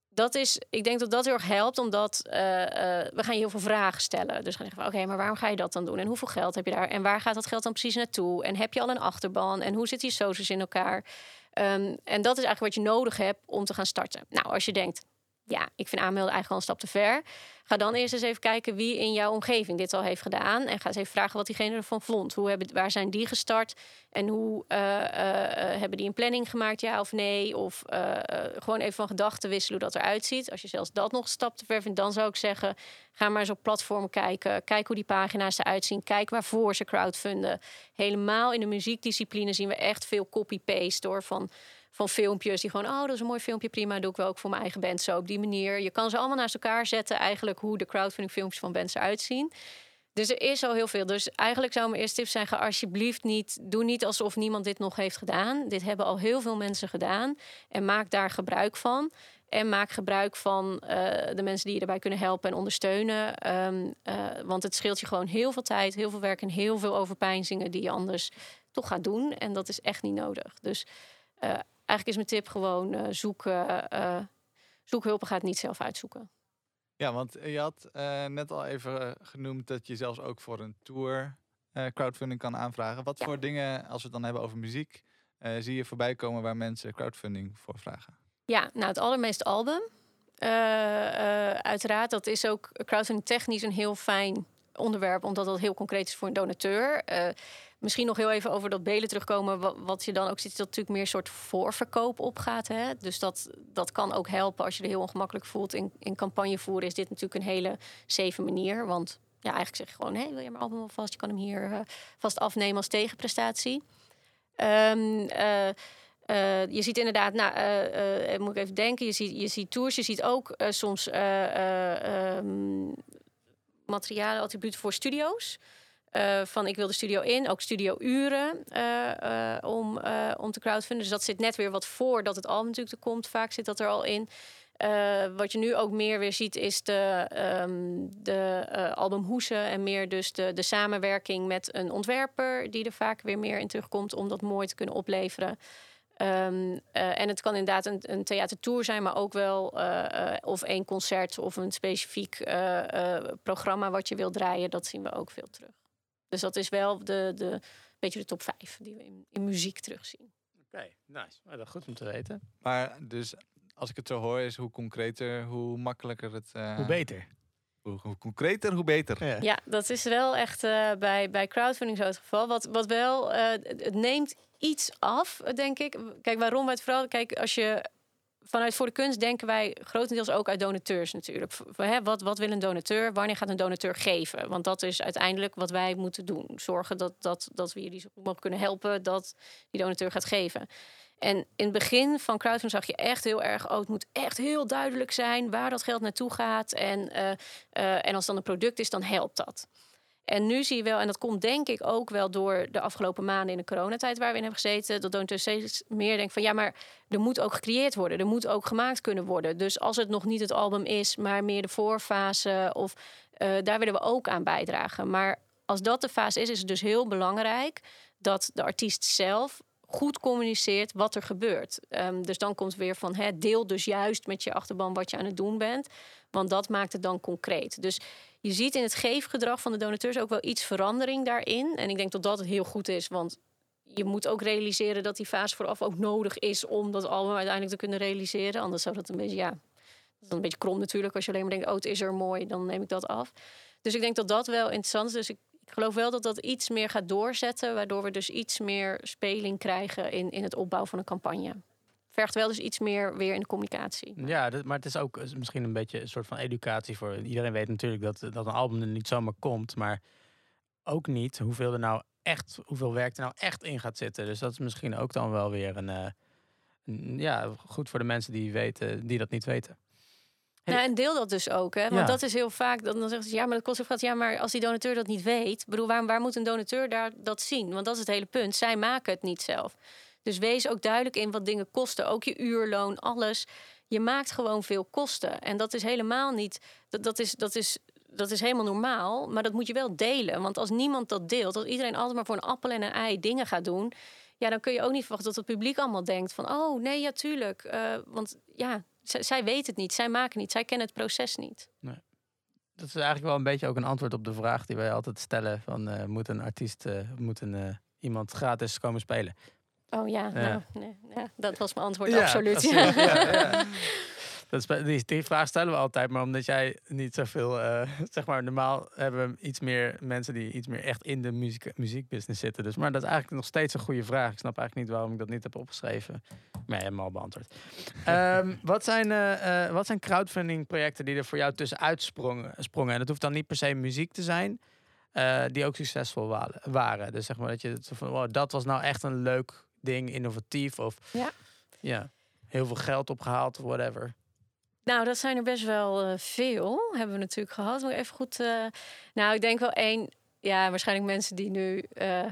Dat is, ik denk dat dat heel erg helpt, omdat eh, eh, we gaan je heel veel vragen stellen. Dus gaan zeggen, oké, maar waarom ga je dat dan doen? En hoeveel geld heb je daar? En waar gaat dat geld dan precies naartoe? En heb je al een achterban? En hoe zitten die socials in elkaar? Ehm, en dat is eigenlijk wat je nodig hebt om te gaan starten. Nou, als je denkt, ja, ik vind aanmelden eigenlijk al een stap te ver. Ga dan eerst eens even kijken wie in jouw omgeving dit al heeft gedaan. En ga eens even vragen wat diegene ervan vond. Hoe hebben, waar zijn die gestart? En hoe uh, uh, hebben die een planning gemaakt, ja of nee? Of gewoon even van gedachten wisselen hoe dat eruit ziet. Als je zelfs dat nog een stap te ver vindt, dan zou ik zeggen... ga maar eens op platformen kijken. Kijk hoe die pagina's eruit zien. Kijk waarvoor ze crowdfunden. Helemaal in de muziekdiscipline zien we echt veel copy-paste... door van van filmpjes die gewoon, oh, dat is een mooi filmpje, prima, doe ik wel ook voor mijn eigen band zo op die manier. Je kan ze allemaal naast elkaar zetten, eigenlijk hoe de crowdfunding filmpjes van bands eruit zien. Dus er is al heel veel. Dus eigenlijk zou mijn eerste tip zijn: ga alsjeblieft niet, doe niet alsof niemand dit nog heeft gedaan. Dit hebben al heel veel mensen gedaan. En maak daar gebruik van. En maak gebruik van uh, de mensen die je erbij kunnen helpen en ondersteunen. Um, uh, want het scheelt je gewoon heel veel tijd, heel veel werk en heel veel overpeinzingen die je anders toch gaat doen. En dat is echt niet nodig. Dus uh, eigenlijk is mijn tip gewoon uh, zoek, uh, zoek hulp en ga het niet zelf uitzoeken. Ja, want je had uh, net al even genoemd dat je zelfs ook voor een tour crowdfunding kan aanvragen. Wat ja. voor dingen, als we het dan hebben over muziek, zie je voorbij komen waar mensen crowdfunding voor vragen? Ja, nou het allermeest album. uiteraard, dat is ook crowdfunding technisch een heel fijn onderwerp, omdat dat heel concreet is voor een donateur. Misschien nog heel even over dat Belen terugkomen. Wat, je dan ook ziet, is dat natuurlijk meer een soort voorverkoop opgaat. Hè? Dus dat, dat kan ook helpen als je er heel ongemakkelijk voelt. In, in campagne voeren is dit natuurlijk een hele safe manier. Want ja, eigenlijk zeg je gewoon: hey, wil je mijn album alvast? Je kan hem hier uh, vast afnemen als tegenprestatie. Um, uh, uh, je ziet inderdaad, nou, moet ik even denken, je ziet, je ziet tours, je ziet ook soms um, materialen, attributen voor studio's. Uh, van ik wil de studio in, ook studiouren uh, uh, om, om te crowdfunden. Dus dat zit net weer wat voor dat het album natuurlijk er komt. Vaak zit dat er al in. wat je nu ook meer weer ziet is de, um, de albumhoesen en meer dus de, de samenwerking met een ontwerper die er vaak weer meer in terugkomt om dat mooi te kunnen opleveren. Um, en het kan inderdaad een, een theatertour zijn, maar ook wel of één concert of een specifiek programma wat je wil draaien. Dat zien we ook veel terug. Dus dat is wel de, de beetje de top 5 die we in, in muziek terugzien. Oké, okay, nice. Maar dat goed om te weten. Maar dus als ik het zo hoor, is hoe concreter, hoe makkelijker het. Uh, hoe beter. Hoe, hoe, concreter, hoe beter. Ja, ja dat is wel echt uh, bij, bij crowdfunding zo het geval. Wat, wat wel, uh, het neemt iets af, denk ik. Kijk, waarom wij het vooral. Kijk, als je vanuit Voor de Kunst denken wij grotendeels ook uit donateurs natuurlijk. Wat, wat wil een donateur? Wanneer gaat een donateur geven? Want dat is uiteindelijk wat wij moeten doen. Zorgen dat, dat, dat we jullie zo goed mogelijk kunnen helpen dat die donateur gaat geven. En in het begin van crowdfunding zag je echt heel erg... oh, het moet echt heel duidelijk zijn waar dat geld naartoe gaat. En, uh, uh, en als dan een product is, dan helpt dat. En nu zie je wel, en dat komt denk ik ook wel door de afgelopen maanden in de coronatijd waar we in hebben gezeten, dat donateurs steeds meer denken van ja, maar er moet ook gecreëerd worden, er moet ook gemaakt kunnen worden. Dus als het nog niet het album is, maar meer de voorfase, of uh, daar willen we ook aan bijdragen. Maar als dat de fase is, is het dus heel belangrijk dat de artiest zelf goed communiceert wat er gebeurt. Um, dus dan komt weer van hè, deel dus juist met je achterban wat je aan het doen bent. Want dat maakt het dan concreet. Dus je ziet in het geefgedrag van de donateurs ook wel iets verandering daarin. En ik denk dat dat heel goed is, want je moet ook realiseren dat die fase vooraf ook nodig is om dat album uiteindelijk te kunnen realiseren. Anders zou dat een beetje, ja, dat is een beetje krom natuurlijk. Als je alleen maar denkt, oh, het is er mooi, dan neem ik dat af. Dus ik denk dat dat wel interessant is. Dus ik, ik geloof wel dat dat iets meer gaat doorzetten, waardoor we dus iets meer speling krijgen in, in het opbouwen van een campagne vergt wel dus iets meer weer in de communicatie. Ja, maar het is ook misschien een beetje een soort van educatie voor iedereen weet natuurlijk dat, dat een album er niet zomaar komt, maar ook niet hoeveel er nou echt, hoeveel werk er nou echt in gaat zitten. Dus dat is misschien ook dan wel weer een, uh, ja, goed voor de mensen die weten, die dat niet weten. Nou, en deel dat dus ook, hè? Want dat is heel vaak. Dan, dan zeggen ze ja, maar dat kost veel geld. Ja, maar als die donateur dat niet weet, bedoel, waar, waar moet een donateur daar dat zien? Want dat is het hele punt. Zij maken het niet zelf. Dus wees ook duidelijk in wat dingen kosten. Ook je uurloon, alles. Je maakt gewoon veel kosten. En dat is helemaal niet. Dat, dat, is, dat is dat is helemaal normaal. Maar dat moet je wel delen. Want als niemand dat deelt, als iedereen altijd maar voor een appel en een ei dingen gaat doen. Ja, dan kun je ook niet verwachten dat het publiek allemaal denkt van... oh, nee, ja, tuurlijk. Uh, want ja, zij, weten het niet, zij maken niet, zij kennen het proces niet. Nee. Dat is eigenlijk wel een beetje ook een antwoord op de vraag die wij altijd stellen: van uh, moet een artiest, uh, moet een, iemand gratis komen spelen? Oh ja, Nou, nee, ja, dat was mijn antwoord, absoluut. Ja, ja, Dat is, die, die, vraag stellen we altijd, maar omdat jij niet zoveel, uh, zeg maar, normaal hebben we iets meer mensen die iets meer echt in de muziek, muziekbusiness zitten. Dus, maar dat is eigenlijk nog steeds een goede vraag. Ik snap eigenlijk niet waarom ik dat niet heb opgeschreven. Maar je hebt me al beantwoord. um, wat, zijn, uh, uh, wat zijn crowdfunding projecten die er voor jou tussenuit sprongen? sprongen? En dat hoeft dan niet per se muziek te zijn. die ook succesvol waren. Dus zeg maar dat je van, wow, dat was nou echt een leuk ding, innovatief of ja. ja, heel veel geld opgehaald of whatever. Nou, dat zijn er best wel uh, veel. Hebben we natuurlijk gehad. Moet even goed. Uh, nou, ik denk wel één. Ja, waarschijnlijk mensen die nu uh,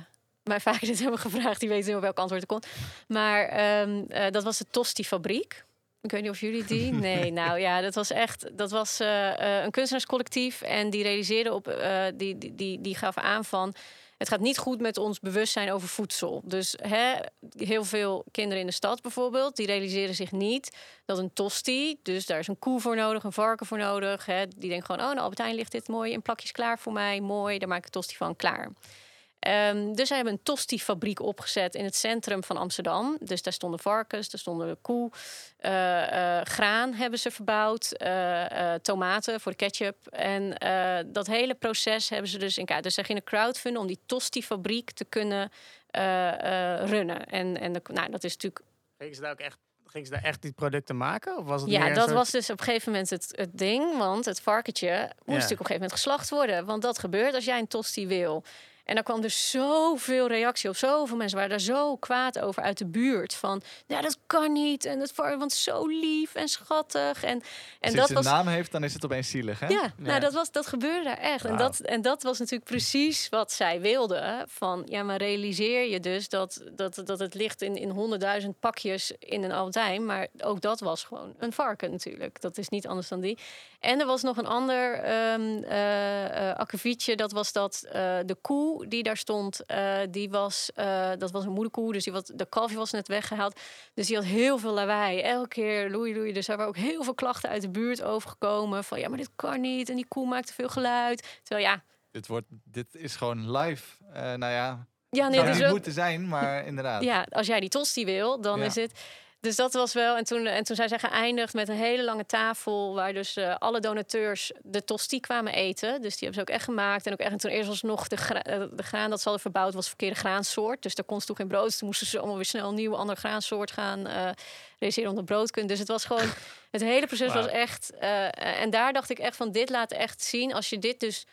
mij vaak dit hebben gevraagd, die weten wel welk antwoord er komt. Maar um, dat was de Tosti-fabriek. Ik weet niet of jullie die. Nee, nou ja, dat was echt. Dat was een kunstenaarscollectief. En die realiseerde op. die, die, die, die gaf aan van het gaat niet goed met ons bewustzijn over voedsel. Dus hè, heel veel kinderen in de stad bijvoorbeeld, die realiseren zich niet dat een tosti, dus daar is een koe voor nodig, een varken voor nodig. Hè, die denken gewoon, oh, nou, Albertijn ligt dit mooi in plakjes klaar voor mij, mooi, daar maak ik een tosti van klaar. Um, dus zij hebben een tosti-fabriek opgezet in het centrum van Amsterdam. Dus daar stonden varkens, daar stonden koe, uh, graan hebben ze verbouwd, uh, tomaten voor de ketchup. En dat hele proces hebben ze dus in kaart. Dus zij gingen crowdfunden om die tosti-fabriek te kunnen runnen. En, en de, nou, dat is natuurlijk. Gingen ze daar ook echt Gingen ze daar echt die producten maken? Of was het ja, dat was dus op een gegeven moment het, het ding. Want het varkentje moest natuurlijk op een gegeven moment geslacht worden. Want dat gebeurt als jij een tosti wil. En daar kwam dus zoveel reactie op. Zoveel mensen waren daar zo kwaad over uit de buurt. Van, ja, dat kan niet. En het want zo lief en schattig. En, en Als dat een naam heeft, dan is het opeens zielig, hè? Ja, nou, dat, was, dat gebeurde daar echt. En, dat, en dat was natuurlijk precies wat zij wilde. Van, ja, maar realiseer je dus dat, dat, dat het ligt in, in honderdduizend pakjes in een Albijn. Maar ook dat was gewoon een varken natuurlijk. Dat is niet anders dan die. En er was nog een ander um, uh, akkefietje. Dat was dat uh, de koe die daar stond, uh, die was, dat was een moederkoe. Dus die wat, de kalfje was net weggehaald. Dus die had heel veel lawaai. Elke keer loei loei. Dus er waren ook heel veel klachten uit de buurt overgekomen. Van ja, maar dit kan niet. En die koe maakt te veel geluid. Terwijl ja... Dit, wordt, dit is gewoon live. nou ja, ja, nee, het zou moeten zijn, maar inderdaad. Ja, als jij die tosti wil, dan is het... Dus dat was wel. En toen, en toen zijn ze geëindigd met een hele lange tafel. Waar dus uh, alle donateurs de tosti kwamen eten. Dus die hebben ze ook echt gemaakt. En ook echt. En toen eerst was nog de, gra eh, de graan dat ze hadden verbouwd, was verkeerde graansoort. Dus daar kon ze toen geen brood. Dus toen moesten ze allemaal weer snel een nieuwe andere graansoort gaan uh, realiseren om brood kunnen. Dus het was gewoon. Het hele proces was echt. Uh, en daar dacht ik echt van: dit laat echt zien. Als je dit dus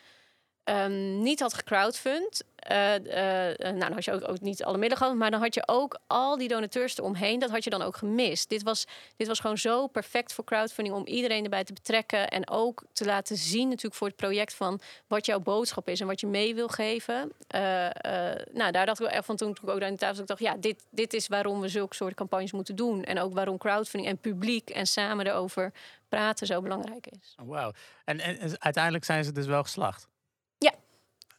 um, niet had gecrowdfund. Uh, uh, nou, dan had je ook, niet alle middelen gehad, maar dan had je ook al die donateurs eromheen. Dat had je dan ook gemist. Dit was, dit was gewoon zo perfect voor crowdfunding om iedereen erbij te betrekken. En ook te laten zien, natuurlijk, voor het project van wat jouw boodschap is en wat je mee wil geven. Uh, nou, daar dacht ik wel echt van toen, ik ook daar aan de tafel zat. Ik dacht, ja, dit, dit is waarom we zulke soort campagnes moeten doen. En ook waarom crowdfunding en publiek en samen erover praten zo belangrijk is. Oh, Wauw. En, en uiteindelijk zijn ze dus wel geslacht.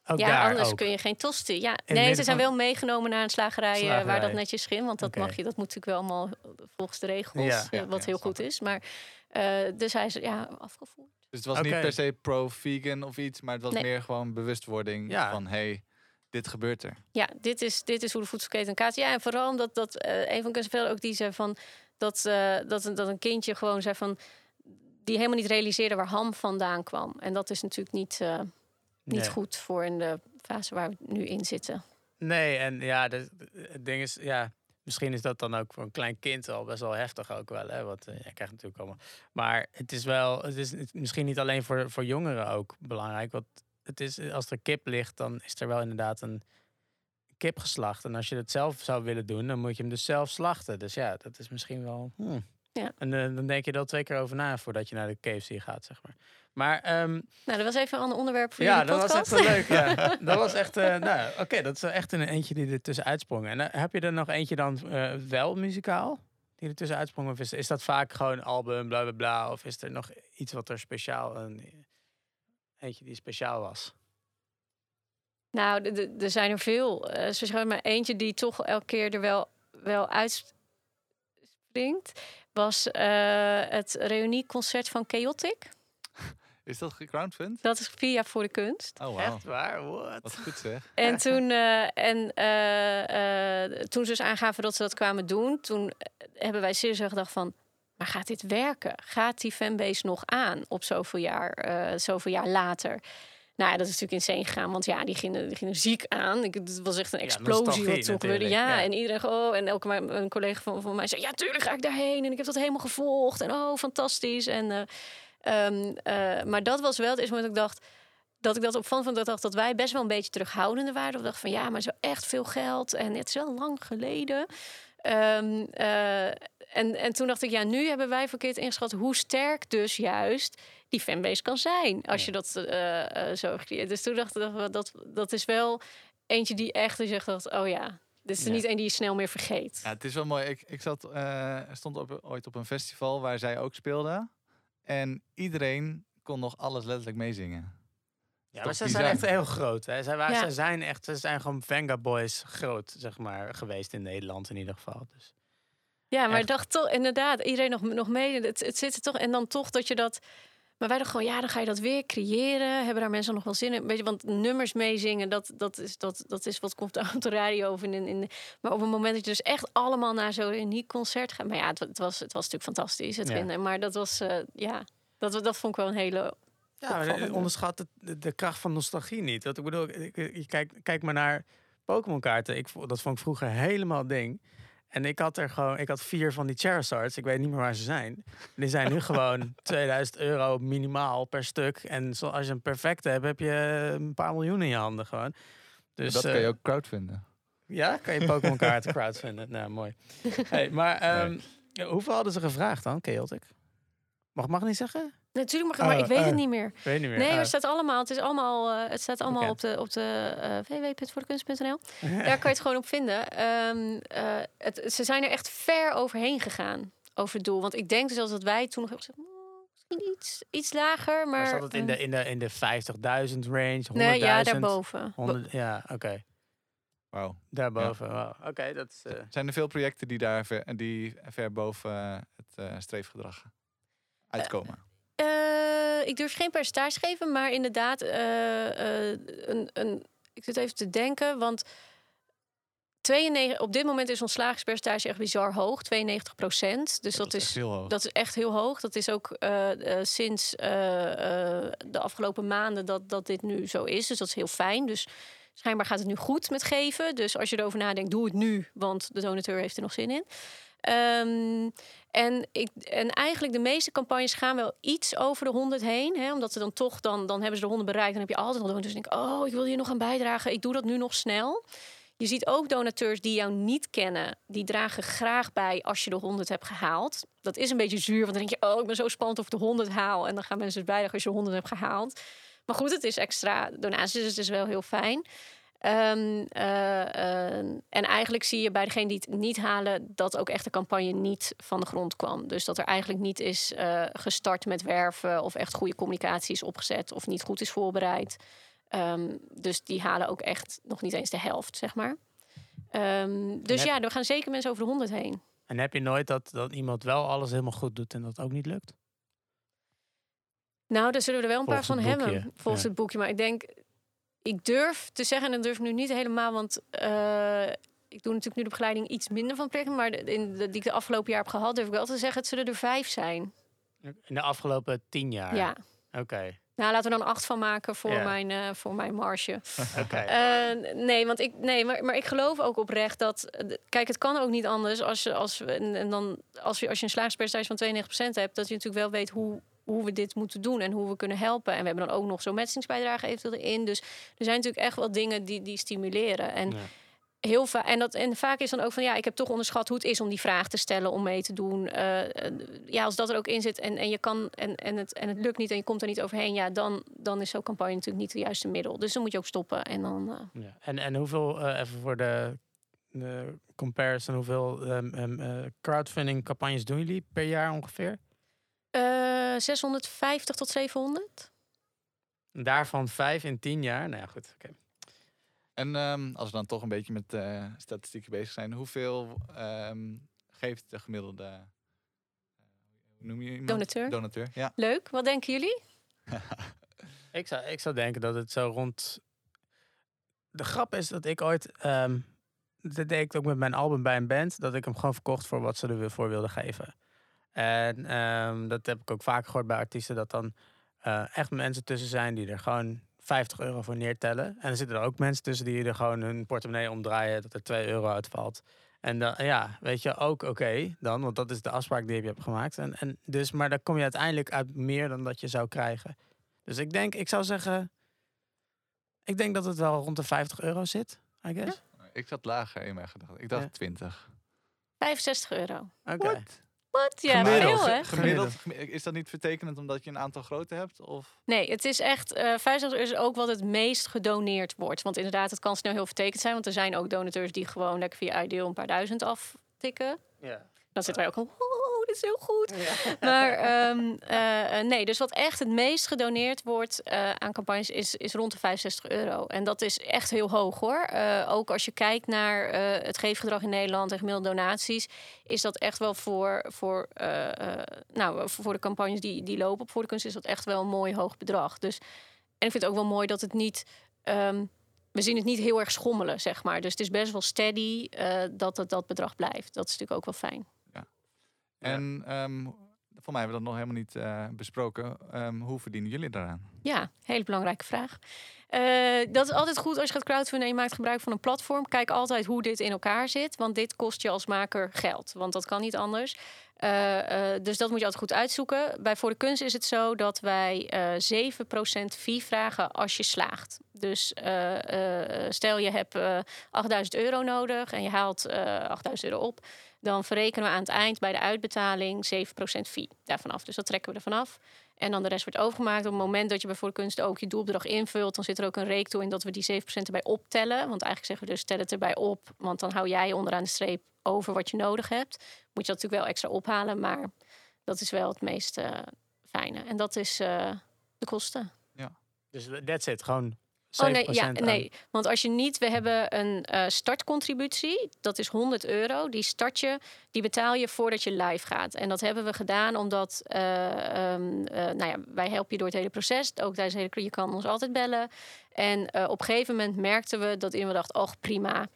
Ja. ja, anders kun je geen tosti. Ja, nee, ze zijn wel meegenomen naar een slagerij, eh, waar dat netjes ging. Want dat mag je, dat moet natuurlijk wel allemaal volgens de regels, ja. wat heel goed is. Maar uh, dus hij is ja, afgevoerd. Dus het was niet per se pro-vegan of iets, maar het was meer gewoon bewustwording van hey, dit gebeurt er. Ja, dit is, dit is hoe de voedselketen gaat. Ja, en vooral omdat dat uh, een van de ook die zei van dat, dat, dat een kindje gewoon zei van die helemaal niet realiseerde waar ham vandaan kwam. En dat is natuurlijk niet niet goed voor in de fase waar we nu in zitten. Nee, en ja, de, het ding is, ja, misschien is dat dan ook voor een klein kind al best wel heftig ook wel. Hè? Want uh, je krijgt natuurlijk allemaal. Maar het is wel, het is misschien niet alleen voor, voor jongeren ook belangrijk. Want het is, als er kip ligt, dan is er wel inderdaad een kip geslacht. En als je het zelf zou willen doen, dan moet je hem dus zelf slachten. Dus ja, dat is misschien wel. Hmm. Ja. En uh, dan denk je er twee keer over na voordat je naar de KFC gaat, zeg maar. Maar, um, nou, dat was even een onderwerp voor ja, jullie podcast. Ja, dat was echt leuk. Ja. dat was echt, uh, nou, oké, dat is echt een eentje die er tussen uitsprong. En uh, heb je er nog eentje dan uh, wel muzikaal? Die er tussen uitsprong? Of is, is dat vaak gewoon album, bla bla bla? Of is er nog iets wat er speciaal een Eentje die speciaal was. Nou, er zijn er veel. Eh zeggen maar eentje die toch elke keer er wel, wel uitspringt. Was eh, het reunieconcert van Chaotic. Is dat gecrowdfund? Dat is via Voor de Kunst. Oh, wow. Echt waar? What? Wat goed zeg. En toen, eh, en, eh, eh, toen ze dus aangaven dat ze dat kwamen doen, toen hebben wij serieus gedacht van, maar gaat dit werken? Gaat die fanbase nog aan op zoveel jaar, eh, zoveel jaar later? Nou ja, dat is natuurlijk insane gegaan, want ja, die gingen, die gingen ziek aan. Ik, het was echt een Ja, explosie nostalgie wat toen gebeurde. Ja, ja. en iedereen, oh, en elke een collega van, van mij zei, ja, tuurlijk ga ik daarheen. En ik heb dat helemaal gevolgd. En oh, fantastisch. En, eh, ehm, eh, maar dat was wel het eerste moment dat ik dacht, dat ik dat opvallend vond. Dat dacht dat wij best wel een beetje terughoudender waren. Ik dacht van ja, maar zo echt veel geld. En het is wel lang geleden. Ehm, eh, en, en toen dacht ik, ja, nu hebben wij verkeerd ingeschat hoe sterk dus juist die fanbase kan zijn. Als je dat eh, eh, zo creëert. Dus toen dacht ik, dat, dat, dat is wel eentje die echt echt dacht, oh ja, dit is er Ja. niet een die je snel meer vergeet. Ja, het is wel mooi. Ik, ik zat, eh, stond op, ooit op een festival waar zij ook speelde. En iedereen kon nog alles letterlijk meezingen. Ja, Toch maar ze zijn echt heel groot. Hè? Zij, waren, Ja. zij zijn echt, ze zijn gewoon Venga Boys groot, zeg maar, geweest in Nederland in ieder geval. Dus. Ja, maar Echt. dacht toch, inderdaad, iedereen nog, nog mee. Het, het zit er toch. En dan toch dat je dat. Maar wij dachten gewoon, ja, dan ga je dat weer creëren. Hebben daar mensen nog wel zin in? Weet je, want nummers meezingen, dat, dat, is, dat, dat is wat komt op de radio of in, in. Maar op het moment dat je dus echt allemaal naar zo'n uniek concert gaat. Maar ja, het, wa- het, was, het was natuurlijk fantastisch. Het Ja. winnen. Maar dat was, eh, ja, dat, dat vond ik wel een hele. Ja, onderschat de, de kracht van nostalgie niet. Dat ik bedoel, ik, kijk, kijk maar naar Pokémon kaarten. Ik, dat vond ik vroeger helemaal ding. En ik had er gewoon, ik had vier van die Charizards. Ik weet niet meer waar ze zijn. Die zijn nu gewoon 2000 euro minimaal per stuk. En zo, als je een perfecte hebt, heb je een paar miljoen in je handen gewoon. Dus dat kan je eh, ook crowdfunden. Ja, kan je Pokémon kaarten crowdfunden. Nou, mooi. Hey, maar ehm, hoeveel hadden ze gevraagd dan, Chaotic? Mag, mag niet zeggen? Natuurlijk mag ik, maar Oh, ik weet het oh. niet meer. Weet niet meer. Nee, Oh. het staat allemaal. Het is allemaal. eh, het staat allemaal Bekend. op de op de eh www.voordekunst.nl. Daar kan je het gewoon op vinden. Ehm, eh, het, ze zijn er echt ver overheen gegaan over het doel. Want ik denk dus als dat wij toen nog hebben gezegd, "Hmm, misschien iets, iets lager, maar. Maar zat het in de, eh, in de, in de 50.000 range? 100.000? nee, ja, daarboven. 100, ja, oké. Wauw. Daarboven. Wow. Oké, dat is... eh, Zijn er veel projecten die daar ver, die ver boven het eh, streefgedrag uitkomen? Eh, ik durf geen percentage te geven, maar inderdaad, eh, eh, een, een, ik zit even te denken, want 92, op dit moment is ons slagingspercentage echt bizar hoog, 92 procent. Dus dat, is. Dat is echt heel hoog. Dat is ook sinds de afgelopen maanden dat, dat dit nu zo is. Dus dat is heel fijn. Dus schijnbaar gaat het nu goed met geven. Dus als je erover nadenkt, doe het nu. Want de donateur heeft er nog zin in. Ehm, en, ik, en eigenlijk de meeste campagnes gaan wel iets over de 100 heen. Hè, omdat ze dan toch, dan, dan hebben ze de 100 bereikt. Dan heb je altijd nog donateurs die denken, oh, ik wil hier nog aan bijdragen. Ik doe dat nu nog snel. Je ziet ook donateurs die jou niet kennen, die dragen graag bij als je de 100 hebt gehaald. Dat is een beetje zuur, want dan denk je, oh, ik ben zo spannend of ik de 100 haal. En dan gaan mensen dus bijdragen als je de 100 hebt gehaald. Maar goed, het is extra donaties, dus het is wel heel fijn. Ehm, eh, eh, en eigenlijk zie je bij degene die het niet halen dat ook echt de campagne niet van de grond kwam. Dus dat er eigenlijk niet is eh, gestart met werven of echt goede communicatie is opgezet of niet goed is voorbereid. Ehm, dus die halen ook echt nog niet eens de helft, zeg maar. Ehm, dus heb- ja, er gaan zeker mensen over de 100 heen. En heb je nooit dat, dat iemand wel alles helemaal goed doet en dat ook niet lukt? Nou, daar zullen we er wel een paar van hebben, volgens ja. het boekje. Maar ik denk, ik durf te zeggen, en dat durf ik nu niet helemaal, want eh, ik doe natuurlijk nu de begeleiding iets minder van projecten, maar in de, die ik de afgelopen jaar heb gehad, durf ik wel te zeggen, het zullen er vijf zijn. In de afgelopen tien jaar? Ja. Oké. Nou, laten we dan acht van maken voor, mijn, eh, voor mijn marge. Oké. Eh, nee, want ik, nee maar, maar ik geloof ook oprecht dat. Kijk, het kan ook niet anders als je, als, we- en, en dan, als je, als je een slagingspercentage van 92% hebt, dat je natuurlijk wel weet hoe, hoe we dit moeten doen en hoe we kunnen helpen. En we hebben dan ook nog zo'n matchingsbijdrage eventueel erin. Dus er zijn natuurlijk echt wel dingen die, die stimuleren. En Ja. heel vaak en dat en vaak is dan ook van ja, ik heb toch onderschat hoe het is om die vraag te stellen, om mee te doen. Eh, eh, ja, als dat er ook in zit en, en je kan en, en, het, en het lukt niet en je komt er niet overheen, ja, dan, dan is zo'n campagne natuurlijk niet het juiste middel. Dus dan moet je ook stoppen en dan. eh, Ja. En, en hoeveel, even voor de, de comparison, hoeveel eh, crowdfunding campagnes doen jullie per jaar ongeveer? Eh, 650 tot 700. Daarvan vijf in tien jaar. Nou ja, goed. oké. En ehm, als we dan toch een beetje met eh, statistieken bezig zijn, hoeveel ehm, geeft de gemiddelde eh, hoe noem je iemand? Donateur. Donateur, ja. Leuk. Wat denken jullie? Ik zou, ik zou denken dat het zo rond. De grap is dat ik ooit. ehm dat deed ik ook met mijn album bij een band. Dat ik hem gewoon verkocht voor wat ze ervoor wilden geven. En ehm, dat heb ik ook vaak gehoord bij artiesten. Dat dan eh, echt mensen tussen zijn die er gewoon 50 euro voor neertellen. En er zitten er ook mensen tussen die er gewoon hun portemonnee omdraaien. Dat er 2 euro uitvalt. En dan, ja, weet je, ook oké dan. Want dat is de afspraak die je hebt gemaakt. En, en dus, maar dan kom je uiteindelijk uit meer dan dat je zou krijgen. Dus ik denk, ik zou zeggen. Ik denk dat het wel rond de 50 euro zit, I guess. Ik zat lager in mijn gedachten. Ik dacht Ja. 20. 65 euro. Oké. Wat? Ja, Gemiddeld, veel hè? Gemiddeld, gemi- is dat niet vertekenend omdat je een aantal grote hebt? Of? Nee, het is echt. eh 65 euro is ook wat het meest gedoneerd wordt. Want inderdaad, het kan snel heel vertekend zijn. Want er zijn ook donateurs die gewoon lekker via Ideal een paar duizend aftikken. Ja. Dan zitten wij ook al. Heel goed. Maar ehm, eh, eh, nee, dus wat echt het meest gedoneerd wordt eh, aan campagnes is, is rond de 65 euro. En dat is echt heel hoog hoor. Ook als je kijkt naar het geefgedrag in Nederland en gemiddelde donaties, is dat echt wel voor, voor, nou, voor de campagnes die, die lopen op voor de kunst, is dat echt wel een mooi hoog bedrag. Dus, en ik vind het ook wel mooi dat het niet. ehm, we zien het niet heel erg schommelen, zeg maar. Dus het is best wel steady eh, dat het dat bedrag blijft. Dat is natuurlijk ook wel fijn. En ehm, voor mij hebben we dat nog helemaal niet eh, besproken. Ehm, hoe verdienen jullie daaraan? Ja, hele belangrijke vraag. Eh, dat is altijd goed als je gaat crowdfunden en je maakt gebruik van een platform. Kijk altijd hoe dit in elkaar zit, want dit kost je als maker geld. Want dat kan niet anders. Eh, dus dat moet je altijd goed uitzoeken. Bij Voor de Kunst is het zo dat wij eh 7% fee vragen als je slaagt. Dus stel je hebt eh 8000 euro nodig en je haalt eh 8000 euro op. Dan verrekenen we aan het eind bij de uitbetaling 7% fee daarvan af. Dus dat trekken we ervan af. En dan de rest wordt overgemaakt. Op het moment dat je bij Voor de Kunst ook je doelbedrag invult, dan zit er ook een reektool in dat we die 7% erbij optellen. Want eigenlijk zeggen we dus stel het erbij op, want dan hou jij onderaan de streep over wat je nodig hebt. Moet je dat natuurlijk wel extra ophalen, maar dat is wel het meest eh, fijne. En dat is eh, de kosten. Dus that's it. Gewoon 7% Oh nee, ja, aan. nee, want als je niet, we hebben een eh, startcontributie, dat is 100 euro. Die start je, die betaal je voordat je live gaat. En dat hebben we gedaan omdat, eh, ehm, eh, nou ja, wij helpen je door het hele proces. Ook tijdens de hele, je kan ons altijd bellen. En op een gegeven moment merkten we dat iemand dacht, oh prima.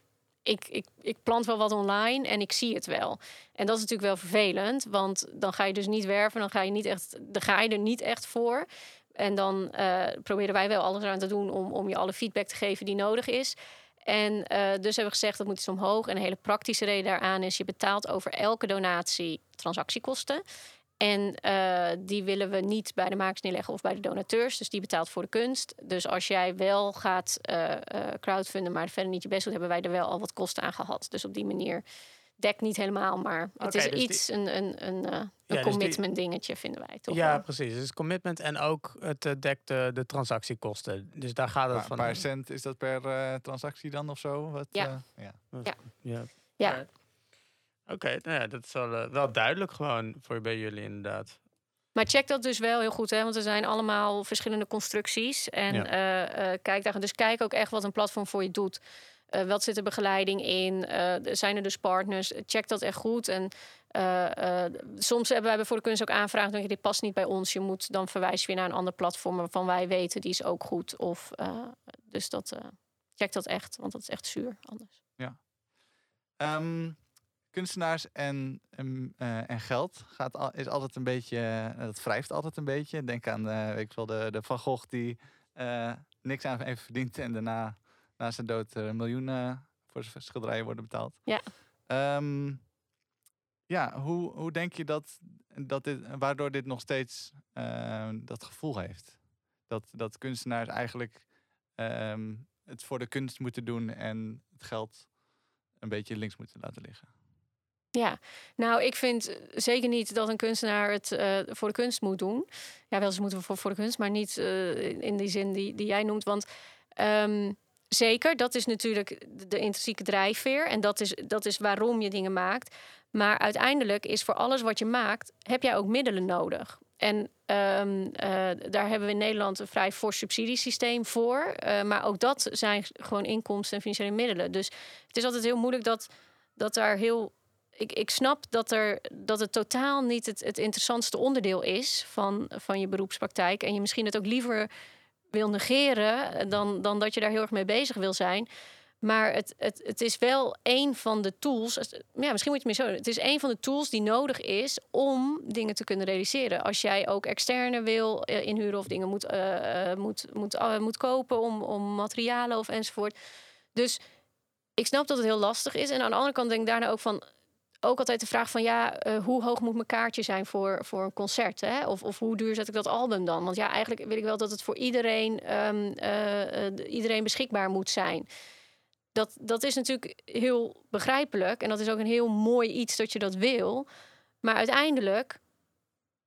Ik, ik, ik plant wel wat online en ik zie het wel. En dat is natuurlijk wel vervelend, want dan ga je dus niet werven, dan ga je, niet echt, dan ga je er niet echt voor. En dan eh, proberen wij wel alles aan te doen om, om je alle feedback te geven die nodig is. En eh, dus hebben we gezegd dat moet iets omhoog. En een hele praktische reden daaraan is: je betaalt over elke donatie transactiekosten. En eh, die willen we niet bij de makers neerleggen of bij de donateurs. Dus die betaalt voor de kunst. Dus als jij wel gaat eh, crowdfunden, maar verder niet je best doet, hebben wij er wel al wat kosten aan gehad. Dus op die manier dekt niet helemaal, maar het is dus die- iets, een, een, een, eh, een dus die- commitment dingetje, vinden wij toch? Ja, wel. precies. Dus commitment en ook het eh, dekt de, de transactiekosten. Dus daar gaat het Een van. paar cent, is dat per eh, transactie dan of zo? Wat, Ja. eh, ja. Ja. Ja. Oké, nou ja, dat is wel, eh, wel duidelijk gewoon voor bij jullie inderdaad. Maar check dat dus wel heel goed, hè? want er zijn allemaal verschillende constructies. En Ja. eh, eh, kijk daar, dus kijk ook echt wat een platform voor je doet. Eh, wat zit er begeleiding in? Eh, zijn er dus partners? Check dat echt goed. En eh, soms hebben wij voor de kunst ook aanvragen. Denk je, dit past niet bij ons. Je moet dan verwijzen weer naar een ander platform waarvan wij weten die is ook goed. Of dus dat check dat echt, want dat is echt zuur anders. Ehm, kunstenaars en, en, en geld gaat al, is altijd een beetje, dat wrijft altijd een beetje. Denk aan ik wel, de, de Van Gogh die niks aan heeft verdiend en daarna na zijn dood er miljoenen voor zijn schilderijen worden betaald. Ja. Ehm, ja, hoe, hoe denk je dat, dat dit, waardoor dit nog steeds eh, dat gevoel heeft? Dat, dat kunstenaars eigenlijk ehm, het voor de kunst moeten doen en het geld een beetje links moeten laten liggen. Ja, nou, ik vind zeker niet dat een kunstenaar het eh, voor de kunst moet doen. Ja, wel, ze moeten voor, voor de kunst, maar niet eh, in die zin die, die jij noemt. Want ehm, zeker, dat is natuurlijk de, intrinsieke drijfveer. En dat is, dat is waarom je dingen maakt. Maar uiteindelijk is voor alles wat je maakt, heb jij ook middelen nodig. en ehm, eh, daar hebben we in Nederland een vrij fors subsidiesysteem voor. Eh, maar ook dat zijn gewoon inkomsten en financiële middelen. Dus het is altijd heel moeilijk dat, dat daar heel. Ik, ik snap dat, er, dat het totaal niet het, het interessantste onderdeel is van, van je beroepspraktijk. En je misschien het ook liever wil negeren dan, dan dat je daar heel erg mee bezig wil zijn. Maar het, het, het is wel een van de tools. Ja, misschien moet je het meer zo. Het is een van de tools die nodig is om dingen te kunnen realiseren. Als jij ook externe wil uh, inhuren of dingen moet, uh, moet, moet, moet kopen om, om materialen of enzovoort. Dus ik snap dat het heel lastig is. En aan de andere kant denk ik daarna ook van. Ook altijd de vraag van ja, hoe hoog moet mijn kaartje zijn voor, voor een concert? Hè? Of, of hoe duur zet ik dat album dan? Want ja, eigenlijk wil ik wel dat het voor iedereen, um, iedereen beschikbaar moet zijn dat, dat is natuurlijk heel begrijpelijk. En dat is ook een heel mooi iets dat je dat wil. Maar uiteindelijk,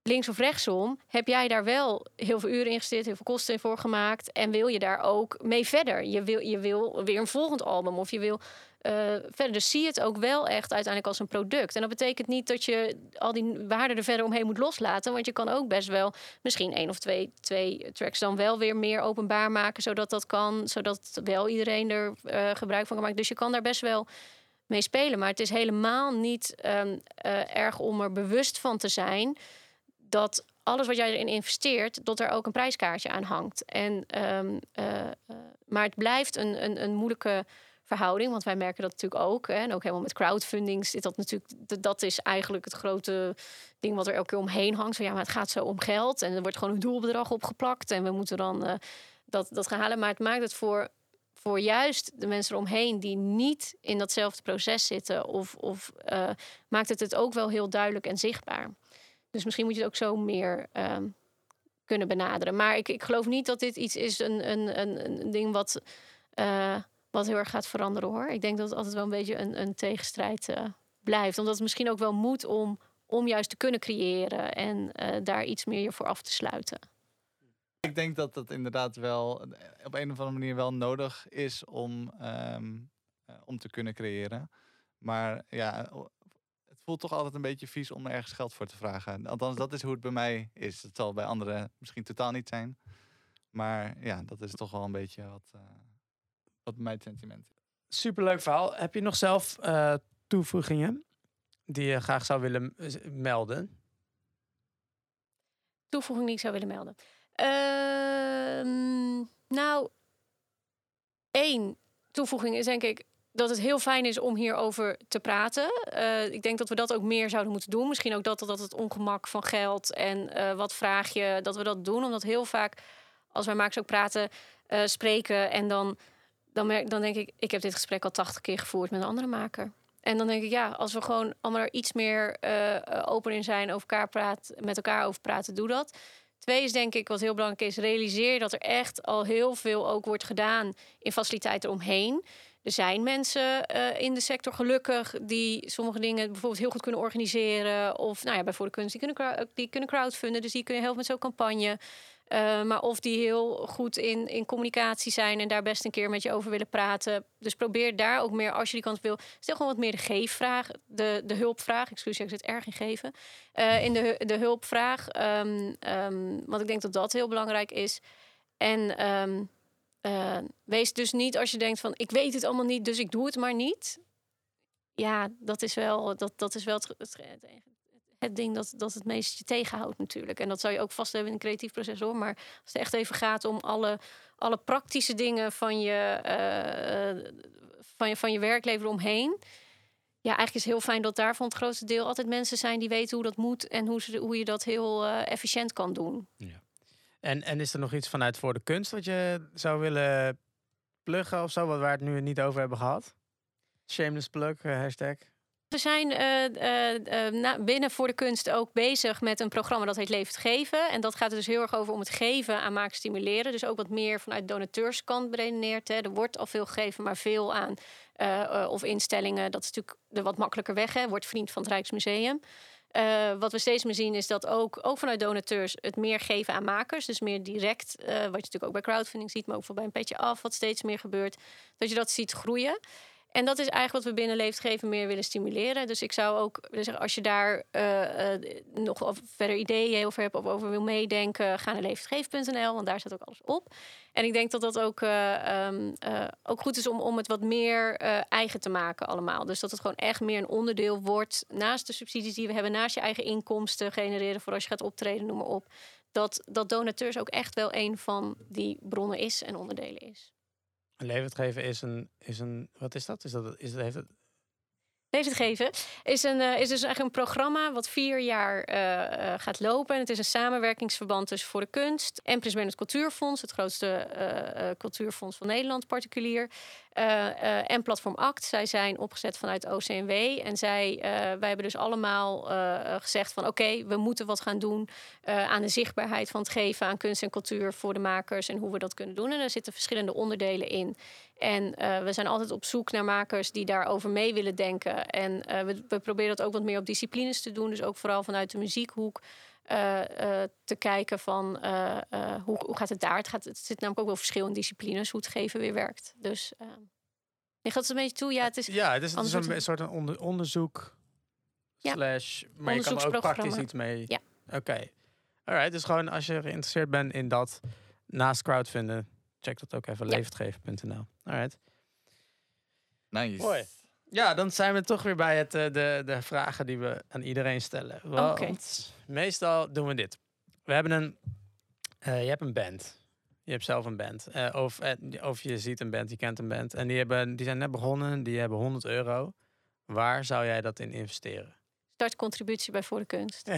links of rechtsom, heb jij daar wel heel veel uren in gesteerd, heel veel kosten in voor gemaakt. En wil je daar ook mee verder? Je wil, je wil weer een volgend album of je wil uh, verder. Dus zie het ook wel echt uiteindelijk als een product. En dat betekent niet dat je al die waarden er verder omheen moet loslaten. Want je kan ook best wel misschien één of twee, twee tracks dan wel weer meer openbaar maken. Zodat dat kan. Zodat wel iedereen er uh, gebruik van kan maken. Dus je kan daar best wel mee spelen. Maar het is helemaal niet um, uh, erg om er bewust van te zijn dat alles wat jij erin investeert, dat er ook een prijskaartje aan hangt. En, um, maar het blijft een, een, een moeilijke verhouding. Want wij merken dat natuurlijk ook. Hè, en ook helemaal met crowdfunding zit dat natuurlijk. Dat is eigenlijk het grote ding wat er elke keer omheen hangt. Van ja, maar het gaat zo om geld. En er wordt gewoon een doelbedrag opgeplakt. En we moeten dan uh, dat, dat gaan halen. Maar het maakt het voor, voor juist de mensen eromheen die niet in datzelfde proces zitten. Of, of uh, maakt het het ook wel heel duidelijk en zichtbaar. Dus misschien moet je het ook zo meer. Uh, kunnen benaderen. Maar ik, ik geloof niet dat dit iets is, een, een, een, een ding wat uh, wat heel erg gaat veranderen hoor. Ik denk dat het altijd wel een beetje een, een tegenstrijd uh, blijft. Omdat het misschien ook wel moet om, om juist te kunnen creëren en uh, daar iets meer voor af te sluiten. Ik denk dat dat inderdaad wel op een of andere manier wel nodig is om, uh, om te kunnen creëren. Maar ja, het voelt toch altijd een beetje vies om ergens geld voor te vragen. Althans, dat is hoe het bij mij is. Het zal bij anderen misschien totaal niet zijn. Maar ja, dat is toch wel een beetje wat wat mijn sentiment Superleuk verhaal. Heb je nog zelf uh, toevoegingen die je graag zou willen melden? Toevoeging die ik zou willen melden. Uh, nou, één toevoeging is denk ik dat het heel fijn is om hierover te praten. Uh, ik denk dat we dat ook meer zouden moeten doen. Misschien ook dat, dat het ongemak van geld en uh, wat vraag je, dat we dat doen. Omdat heel vaak, als wij makers ook praten, uh, spreken en dan dan, merk, dan denk ik, ik heb dit gesprek al tachtig keer gevoerd met een andere maker. En dan denk ik, ja, als we gewoon allemaal er iets meer uh, open in zijn, over elkaar praten, met elkaar over praten, doe dat. Twee is denk ik, wat heel belangrijk is, realiseer dat er echt al heel veel ook wordt gedaan in faciliteiten omheen. Er zijn mensen uh, in de sector gelukkig die sommige dingen bijvoorbeeld heel goed kunnen organiseren. Of nou ja, bij voor de kunst, die kunnen, die kunnen crowdfunden. Dus die kunnen helpen met zo'n campagne. Uh, maar of die heel goed in, in communicatie zijn en daar best een keer met je over willen praten. Dus probeer daar ook meer, als je die kant wil, stel gewoon wat meer de geefvraag, de, de hulpvraag. Excuus, ik zit erg in geven. Uh, in de, de hulpvraag. Um, um, want ik denk dat dat heel belangrijk is. En um, uh, wees dus niet als je denkt van ik weet het allemaal niet, dus ik doe het maar niet. Ja, dat is wel, dat, dat is wel het, het het ding dat, dat het meest je tegenhoudt natuurlijk. En dat zou je ook vast hebben in een creatief proces hoor. Maar als het echt even gaat om alle, alle praktische dingen van je, uh, van, je, van je werkleven omheen. Ja, eigenlijk is het heel fijn dat daarvan het grootste deel altijd mensen zijn die weten hoe dat moet en hoe, ze, hoe je dat heel uh, efficiënt kan doen. Ja. En, en is er nog iets vanuit voor de kunst wat je zou willen pluggen of zo, wat we het nu niet over hebben gehad? Shameless plug, uh, hashtag. We zijn uh, uh, na, binnen voor de kunst ook bezig met een programma dat heet Levend Geven. En dat gaat er dus heel erg over om het geven aan maken stimuleren. Dus ook wat meer vanuit donateurskant beredeneerd. Hè. Er wordt al veel gegeven, maar veel aan of instellingen. Dat is natuurlijk de wat makkelijker weg. Hè. Wordt vriend van het Rijksmuseum. wat we steeds meer zien is dat ook, ook vanuit donateurs het meer geven aan makers. Dus meer direct, wat je natuurlijk ook bij crowdfunding ziet, maar ook voor bij een petje af, wat steeds meer gebeurt. Dat je dat ziet groeien. En dat is eigenlijk wat we binnen Leefgeven meer willen stimuleren. Dus ik zou ook willen zeggen, als je daar uh, uh, nog verder ideeën over hebt of over wil meedenken, ga naar leefgeven.nl, want daar staat ook alles op. En ik denk dat dat ook, uh, um, ook goed is om, om het wat meer eigen te maken allemaal. Dus dat het gewoon echt meer een onderdeel wordt naast de subsidies die we hebben, naast je eigen inkomsten genereren voor als je gaat optreden, noem maar op. Dat, dat donateurs ook echt wel een van die bronnen is en onderdelen is. Levend geven is een, is een. Wat is dat? Is dat, is dat heeft het, Levend geven is, een, uh, is dus eigenlijk een programma wat vier jaar uh, gaat lopen. En het is een samenwerkingsverband tussen Voor de Kunst en Prisma het Cultuurfonds, het grootste cultuurfonds van Nederland, particulier. En Platform Act. Zij zijn opgezet vanuit OCMW. En zij, wij hebben dus allemaal gezegd van oké, we moeten wat gaan doen aan de zichtbaarheid van het geven aan kunst en cultuur voor de makers en hoe we dat kunnen doen. En er zitten verschillende onderdelen in. En we zijn altijd op zoek naar makers die daarover mee willen denken. En we, we, proberen dat ook wat meer op disciplines te doen. Dus ook vooral vanuit de muziekhoek. Uh, te kijken van hoe, hoe gaat het daar? Het, gaat, het zit namelijk ook wel verschil in disciplines, hoe het geven weer werkt. Dus je gaat het een beetje toe. Ja, het is, ja, het is, het is een, soort onder, onderzoek. Ja. Slash, maar je kan er ook praktisch iets mee. Ja. Oké. Okay. Alright, dus gewoon als je geïnteresseerd bent in dat naast crowdfunden check dat ook even, ja. Alright. Nice. Mooi. Ja, dan zijn we toch weer bij het, uh, de, de vragen die we aan iedereen stellen. Want okay. meestal doen we dit. We hebben een, uh, je hebt een band. Je hebt zelf een band. Uh, of, of je ziet een band, je kent een band. En die, hebben, die zijn net begonnen, die hebben 100 euro. Waar zou jij dat in investeren? Startcontributie bij Voor de Kunst.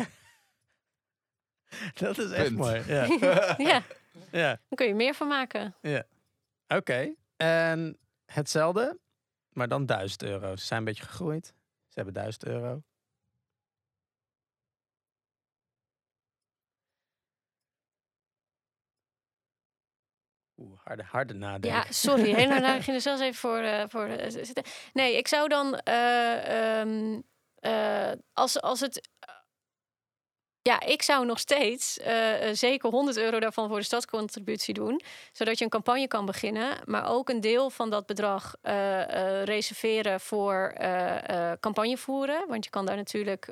dat is echt mooi. Ja. ja. Ja. Dan kun je meer van maken. Ja. Oké. En hetzelfde, maar dan 1000 euro. Ze zijn een beetje gegroeid. Ze hebben 1000 euro. Oeh, harde, harde nadenken. Ja, sorry. Helemaal naar ging er zelfs even voor, uh, voor uh, zitten. Nee, ik zou dan uh, um, als, als het ja, ik zou nog steeds uh, zeker 100 euro daarvan voor de stadscontributie doen. Zodat je een campagne kan beginnen. Maar ook een deel van dat bedrag uh, reserveren voor campagne voeren. Want je kan daar natuurlijk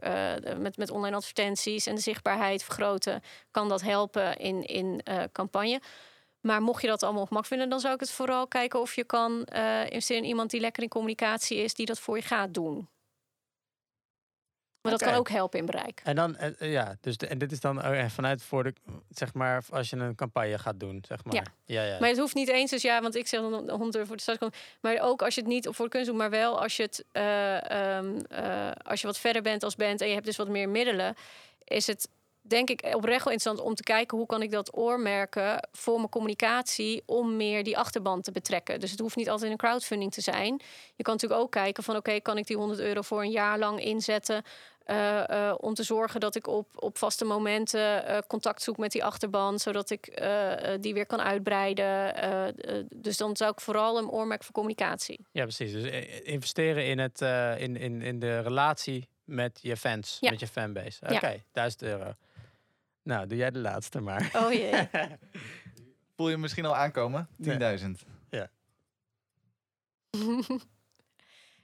met, met online advertenties en de zichtbaarheid vergroten. Kan dat helpen in, in campagne. Maar mocht je dat allemaal op mak vinden, dan zou ik het vooral kijken of je kan investeren in iemand die lekker in communicatie is, die dat voor je gaat doen. Maar dat kan ook helpen in bereik. En dan, uh, ja, dus de, en dit is dan uh, vanuit voor de, zeg maar, als je een campagne gaat doen, zeg maar. Ja. Ja, ja. Maar het hoeft niet eens, dus ja, want ik zeg dan 100 euro voor de stad. Maar ook als je het niet voor de kunst doet, maar wel als je het, uh, um, als je wat verder bent als band en je hebt dus wat meer middelen, is het denk ik oprecht wel interessant om te kijken hoe kan ik dat oormerken voor mijn communicatie om meer die achterban te betrekken. Dus het hoeft niet altijd een crowdfunding te zijn. Je kan natuurlijk ook kijken van oké, kan ik die 100 euro voor een jaar lang inzetten uh, uh, om te zorgen dat ik op, op vaste momenten uh, contact zoek met die achterban, zodat ik die weer kan uitbreiden. dus dan zou ik vooral een oormerk voor communicatie. Ja, precies. Dus investeren in, het, in, in, in de relatie met je fans, ja. met je fanbase. Oké, okay, ja. 1000 euro. Nou, doe jij de laatste maar. Oh jee. Voel je misschien al aankomen? 10.000. Ja.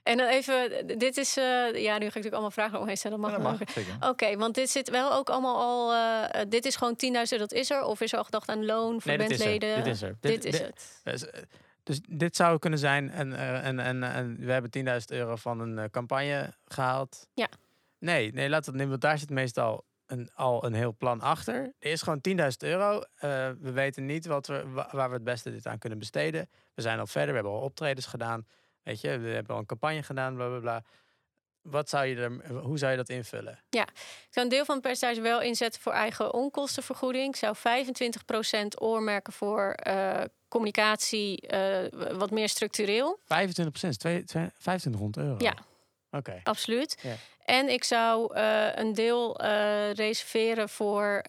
En dan even, dit is, uh, ja, nu ga ik natuurlijk allemaal vragen omheen stellen. Dat mag, Oké, okay, want dit zit wel ook allemaal al, uh, dit is gewoon 10.000, dat is er? Of is er al gedacht aan loon voor nee, bandleden? Dit is er. Dit, dit is het. Dus, dit zou kunnen zijn, en, en, en, en we hebben 10.000 euro van een campagne gehaald. Ja. Nee, nee, laat het nemen, want daar zit meestal een, al een heel plan achter. Er is gewoon 10.000 euro. Uh, we weten niet wat we, waar we het beste dit aan kunnen besteden. We zijn al verder, we hebben al optredens gedaan. Weet je, we hebben al een campagne gedaan, bla bla bla. Wat zou je er, hoe zou je dat invullen? Ja, ik zou een deel van het percentage wel inzetten voor eigen onkostenvergoeding. Ik zou 25% oormerken voor uh, communicatie, uh, wat meer structureel. 25%, 2500 euro? Ja. Oké. Okay. Absoluut. Ja. En ik zou uh, een deel reserveren voor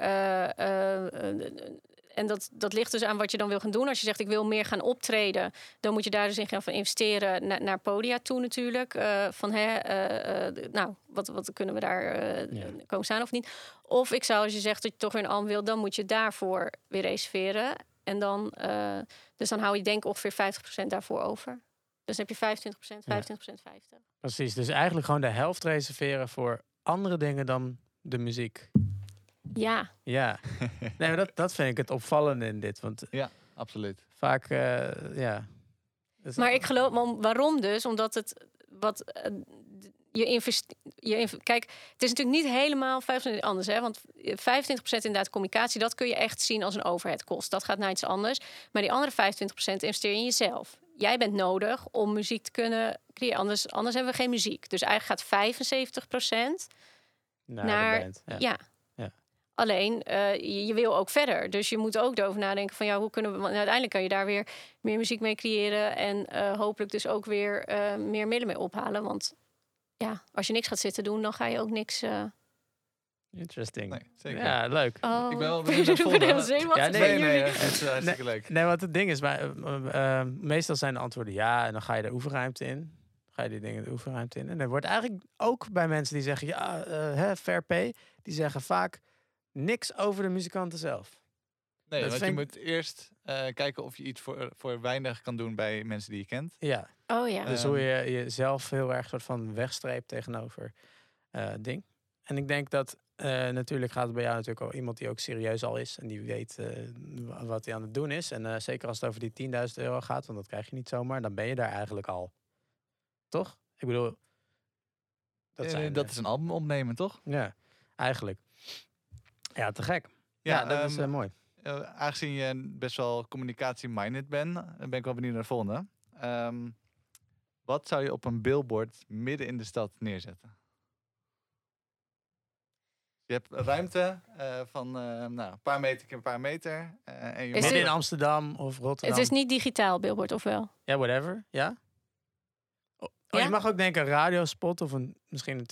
en dat, dat ligt dus aan wat je dan wil gaan doen. Als je zegt ik wil meer gaan optreden, dan moet je daar dus in gaan van investeren na, naar podia toe natuurlijk. Uh, van hè, uh, uh, nou, wat, wat kunnen we daar ja. komen staan of niet? Of ik zou, als je zegt dat je toch weer een album wil, dan moet je daarvoor weer reserveren. En dan, dus dan hou je denk ik ongeveer 50% daarvoor over. Dus dan heb je 25%, 25%, 50%. Precies, dus eigenlijk gewoon de helft reserveren voor andere dingen dan de muziek. Ja, Ja, nee, maar dat, dat vind ik het opvallende in dit. Want Absoluut. vaak, eh, ja. Dus- maar ik geloof, waarom dus? Omdat het wat eh, je investeert. Je inv- Kijk, het is natuurlijk niet helemaal 25% anders, hè? Want 25% inderdaad communicatie, dat kun je echt zien als een overhead kost. Dat gaat naar iets anders. Maar die andere 25% investeer je in jezelf. Jij bent nodig om muziek te kunnen creëren. Anders, anders hebben we geen muziek. Dus eigenlijk gaat 75% naar, naar- de band. Ja. Ja. Alleen, eh, je, je wil ook verder. Dus je moet ook erover nadenken van ja, hoe kunnen we. Want uiteindelijk kan je daar weer meer muziek mee creëren. En eh, hopelijk dus ook weer eh, meer middelen mee ophalen. Want ja, als je niks gaat zitten doen, dan ga je ook niks. eh, Interesting. Nee, zeker. Ja, leuk. Oh, Ik ben wel benieuwd naar Ja, nee, Nee, het is hartstikke leuk. Nee, wat het ding is, maar, meestal zijn de antwoorden ja. En dan ga je de oefenruimte in. Ga je die dingen de oefenruimte in. En er wordt eigenlijk ook bij mensen die zeggen ja, hè, fair pay. Die zeggen vaak niks over de muzikanten zelf. Nee, Dat want je moet eerst eh, kijken of je iets voor, voor weinig kan doen bij mensen die je kent. Ja, Oh ja. dus Ehm. hoe je jezelf heel erg soort van wegstreept tegenover eh ding. En ik denk dat eh, natuurlijk gaat het bij jou natuurlijk al iemand die ook serieus al is. En die weet eh, wa- wat hij aan het doen is. En eh, zeker als het over die 10.000 euro gaat, want dat krijg je niet zomaar. Dan ben je daar eigenlijk al. Toch? Ik bedoel... Dat, zijn, dat is een album opnemen, toch? Ja, eigenlijk. Ja, te gek. Ja, dat is ehm, eh, mooi. eh, aangezien je best wel communicatie-minded bent, dan ben ik wel benieuwd naar de volgende. Ehm, wat zou je op een billboard midden in de stad neerzetten? Je hebt ruimte eh, van eh, nou, een paar meter keer een paar meter. eh, en je Is mag- Midden in Amsterdam of Rotterdam. Het is niet digitaal billboard, of wel? Ja, whatever. Ja? Oh, oh, Ja? je mag ook denken een radiospot of een, misschien een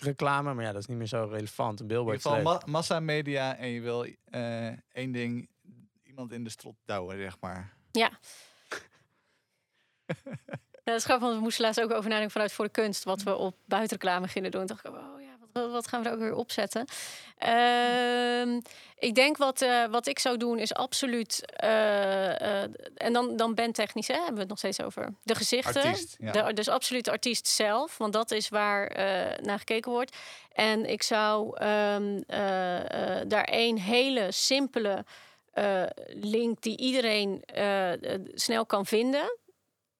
tv-reclame. Maar ja, dat is niet meer zo relevant. Een in billboard ieder is geval ma massamedia en je wil eh, één ding, iemand in de strot douwen, zeg maar. Ja, dat is grappig, want we moesten laatst ook over nadenken vanuit voor de kunst. Wat we op buitenreclame gingen doen. Toen dacht ik, oh wat, gaan we er ook weer opzetten? Ehm, ik denk wat, eh, wat ik zou doen is absoluut... eh, eh, en dan, dan bandtechnisch, hè, hebben we het nog steeds over. De gezichten. Artiest, ja. De, dus absoluut de artiest zelf. Want dat is waar naar gekeken wordt. En ik zou ehm, eh, eh, daar één hele simpele... link die iedereen snel kan vinden.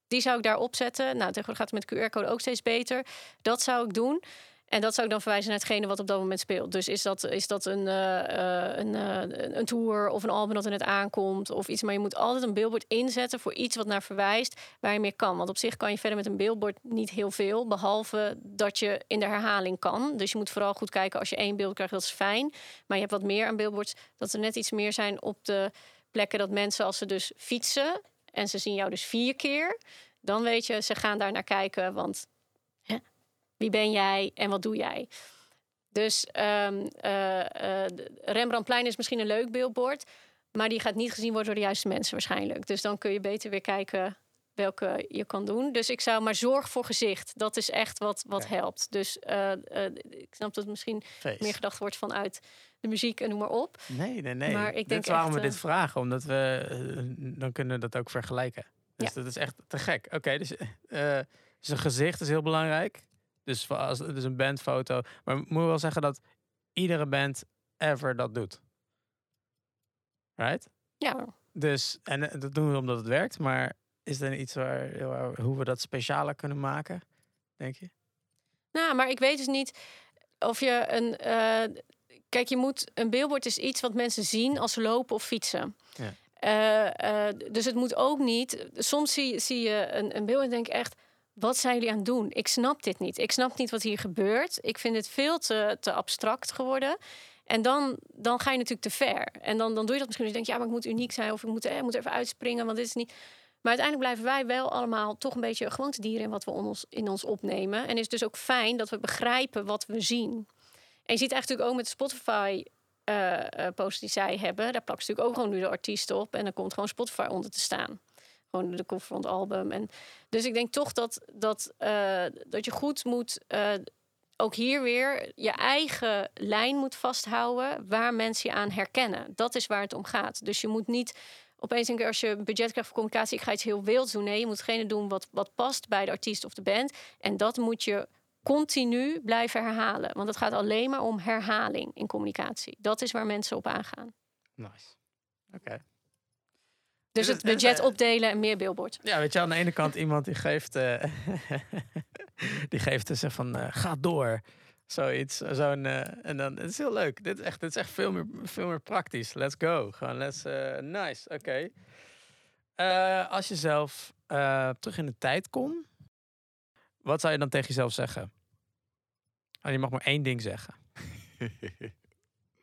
Die zou ik daar opzetten. Nou, tegenwoordig gaat het met QR-code ook steeds beter. Dat zou ik doen. En dat zou ik dan verwijzen naar hetgene wat op dat moment speelt. Dus is dat, is dat een, eh, een, eh, een tour of een album dat er net aankomt of iets. Maar je moet altijd een billboard inzetten voor iets wat naar verwijst waar je meer kan. Want op zich kan je verder met een billboard niet heel veel. Behalve dat je in de herhaling kan. Dus je moet vooral goed kijken als je één beeld krijgt, dat is fijn. Maar je hebt wat meer aan billboards. Dat er net iets meer zijn op de plekken dat mensen als ze dus fietsen en ze zien jou dus vier keer, dan weet je, ze gaan daar naar kijken, want wie ben jij en wat doe jij? Dus ehm, eh, eh, de- Rembrandtplein is misschien een leuk billboard, maar die gaat niet gezien worden door de juiste mensen waarschijnlijk. Dus dan kun je beter weer kijken welke je kan doen. Dus ik zou maar zorg voor gezicht. Dat is echt wat, wat helpt. Dus eh, eh, ik snap dat het misschien Feest. meer gedacht wordt vanuit de muziek en noem maar op. Nee, nee, nee. Maar ik denk waarom echt, we eh, dit vragen. Omdat we... eh, dan kunnen we dat ook vergelijken. Dus Ja. dat is echt te gek. Oké, dus, eh dus een gezicht is heel belangrijk. Dus, als, dus een bandfoto. Maar moet je wel zeggen dat iedere band ever dat doet. Right? Ja, Dus, en eh, dat doen we omdat het werkt. Maar is er iets waar, waar- hoe we dat specialer kunnen maken? Denk je? Nou, maar ik weet dus niet of je een. eh, kijk, je moet. Een billboard is iets wat mensen zien als ze lopen of fietsen. Ja. Eh, dus het moet ook niet. Soms zie, zie je een, een beeld en denk ik echt. Wat zijn jullie aan het doen? Ik snap dit niet. Ik snap niet wat hier gebeurt. Ik vind het veel te, te abstract geworden. En dan, dan ga je natuurlijk te ver. En dan, dan doe je dat misschien. als Je denkt, ja, maar ik moet uniek zijn. Of ik moet, eh, moet even uitspringen, want dit is niet. Maar uiteindelijk blijven wij wel allemaal toch een beetje gewoontedieren in wat we ons, in ons opnemen. En is dus ook fijn dat we begrijpen wat we zien. En je ziet eigenlijk ook met Spotify post die zij hebben. Daar plakt ze natuurlijk ook gewoon nu de artiest op. En dan komt gewoon Spotify onder te staan. Gewoon de cover van het album. En dus ik denk toch dat, dat, eh, dat je goed moet... eh, ook hier weer je eigen lijn moet vasthouden waar mensen je aan herkennen. Dat is waar het om gaat. Dus je moet niet opeens denk ik, als je budget krijgt voor communicatie, ik ga iets heel wilds doen. Nee, je moet hetgene doen wat, wat past bij de artiest of de band. En dat moet je continu blijven herhalen. Want het gaat alleen maar om herhaling in communicatie. Dat is waar mensen op aangaan. Nice. Oké. Dus Dit het budget eh, opdelen en meer billboards. Ja, weet je, aan de ene kant iemand die geeft, eh, die geeft dus van eh, ga door. Zoiets. Zo'n, en dan, het is heel leuk. Dit is echt, dit is echt veel, meer, veel meer praktisch. Let's go. Gewoon, let's, nice. Oké. Als je zelf terug in de tijd kon, wat zou je dan tegen jezelf zeggen? Oh, je mag maar één ding zeggen.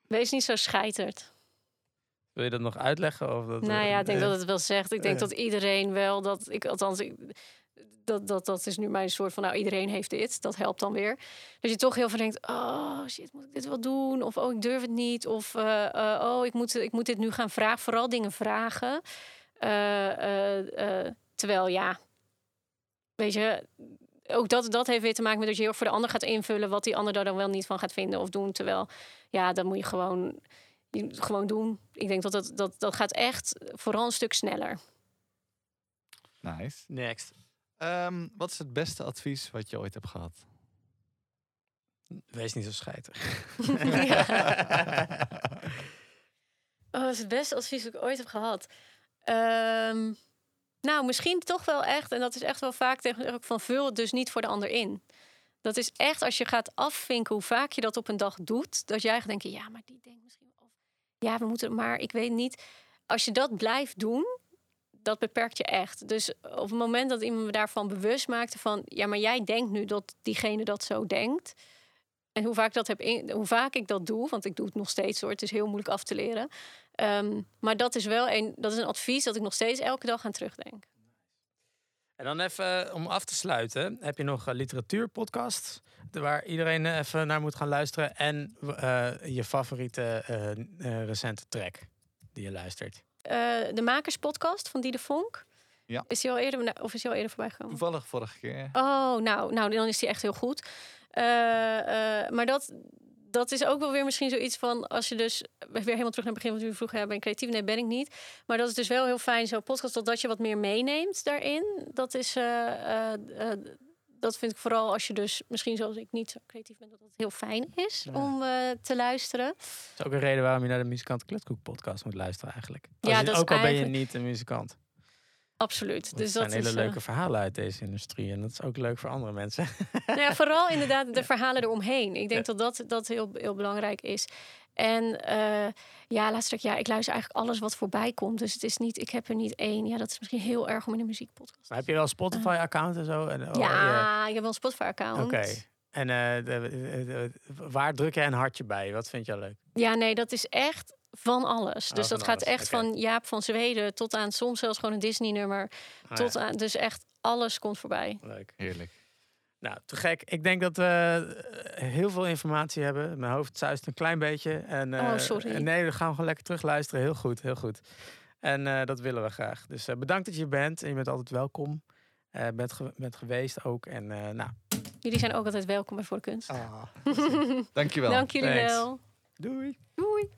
Wees niet zo scheiterd. Wil je dat nog uitleggen? Of dat, Nou ja, ik denk eh, dat het wel zegt. Ik denk eh. dat iedereen wel dat ik althans ik, dat, dat, dat is nu mijn soort van nou iedereen heeft dit. Dat helpt dan weer. Dat je toch heel veel denkt, oh shit, moet ik dit wel doen? Of oh, ik durf het niet. Of eh, oh, ik moet, ik moet dit nu gaan vragen. Vooral dingen vragen. Terwijl ja, weet je, ook dat, dat heeft weer te maken met dat je heel voor de ander gaat invullen wat die ander daar dan wel niet van gaat vinden of doen. Terwijl ja, dan moet je gewoon, je, gewoon doen. Ik denk dat dat, dat dat gaat echt vooral een stuk sneller. Nice. Next. Ehm, wat is het beste advies wat je ooit hebt gehad? Wees niet zo scheiterig. Oh, dat is het beste advies dat ik ooit heb gehad. Ehm, nou, misschien toch wel echt, en dat is echt wel vaak tegen ook van vul het dus niet voor de ander in. Dat is echt als je gaat afvinken hoe vaak je dat op een dag doet, dat jij gaat denken, ja, maar die denkt misschien ja, we moeten, maar ik weet niet. Als je dat blijft doen, dat beperkt je echt. Dus op het moment dat iemand me daarvan bewust maakte van, ja, maar jij denkt nu dat diegene dat zo denkt. En hoe vaak, dat heb hoe vaak ik dat doe, want ik doe het nog steeds hoor. Het is heel moeilijk af te leren. Ehm, maar dat is wel een, dat is een advies dat ik nog steeds elke dag aan terugdenk. En dan even eh, om af te sluiten, heb je nog een literatuurpodcast waar iedereen eh, even naar moet gaan luisteren en eh, je favoriete eh, eh, recente track die je luistert. Eh, de Makerspodcast van Die de Vonk. Ja. Is die al eerder, of is die al eerder voorbij gekomen? Toevallig vorige keer. Oh, nou, nou, dan is die echt heel goed. Eh, eh, maar dat, dat is ook wel weer misschien zoiets van... als je dus weer helemaal terug naar het begin... wat u vroeg, ja, ben ik creatief? Nee, ben ik niet. Maar dat is dus wel heel fijn, zo'n podcast... dat- dat je wat meer meeneemt daarin. Dat is... eh, eh, eh, dat vind ik vooral als je dus misschien zoals ik niet zo creatief ben... dat het heel fijn is Ja. om te luisteren. Dat is ook een reden waarom je naar de Muzikant Kletskoek podcast moet luisteren eigenlijk. Ja, je- dat is ook al ben je niet een muzikant. Absoluut. Dus Dus dat dat zijn is hele eh, leuke verhalen uit deze industrie en dat is ook leuk voor andere mensen. Nou ja, vooral inderdaad de verhalen eromheen. Ik denk dat dat, dat heel, heel belangrijk is. En eh, ja, laatst ja, ik luister eigenlijk alles wat voorbij komt. Dus het is niet, ik heb er niet één. Ja, dat is misschien heel erg om in een muziekpodcast. Maar heb je wel Spotify-account en zo? En, oh, je- ja, ik heb wel een Spotify-account. Oké. En eh, de- de- de- waar druk jij een hartje bij? Wat vind je leuk? Ja, nee, dat is echt van alles. Oh, dus van dat gaat echt van Jaap van Zweden tot aan soms zelfs gewoon een Disney-nummer. Ah, tot ja, aan, dus echt alles komt voorbij. leuk. Heerlijk. Nou, te gek. Ik denk dat we eh, heel veel informatie hebben. Mijn hoofd zuist een klein beetje. En, eh, Oh, sorry. en nee, we gaan gewoon lekker terugluisteren. Heel goed, heel goed. En eh, dat willen we graag. Dus eh, bedankt dat je bent. En je bent altijd welkom. Eh bent, ge- bent geweest ook. En eh, nou, Jullie zijn ook altijd welkom bij Voor de Kunst. Dankjewel. Dank jullie Thanks. wel. doei. Doei.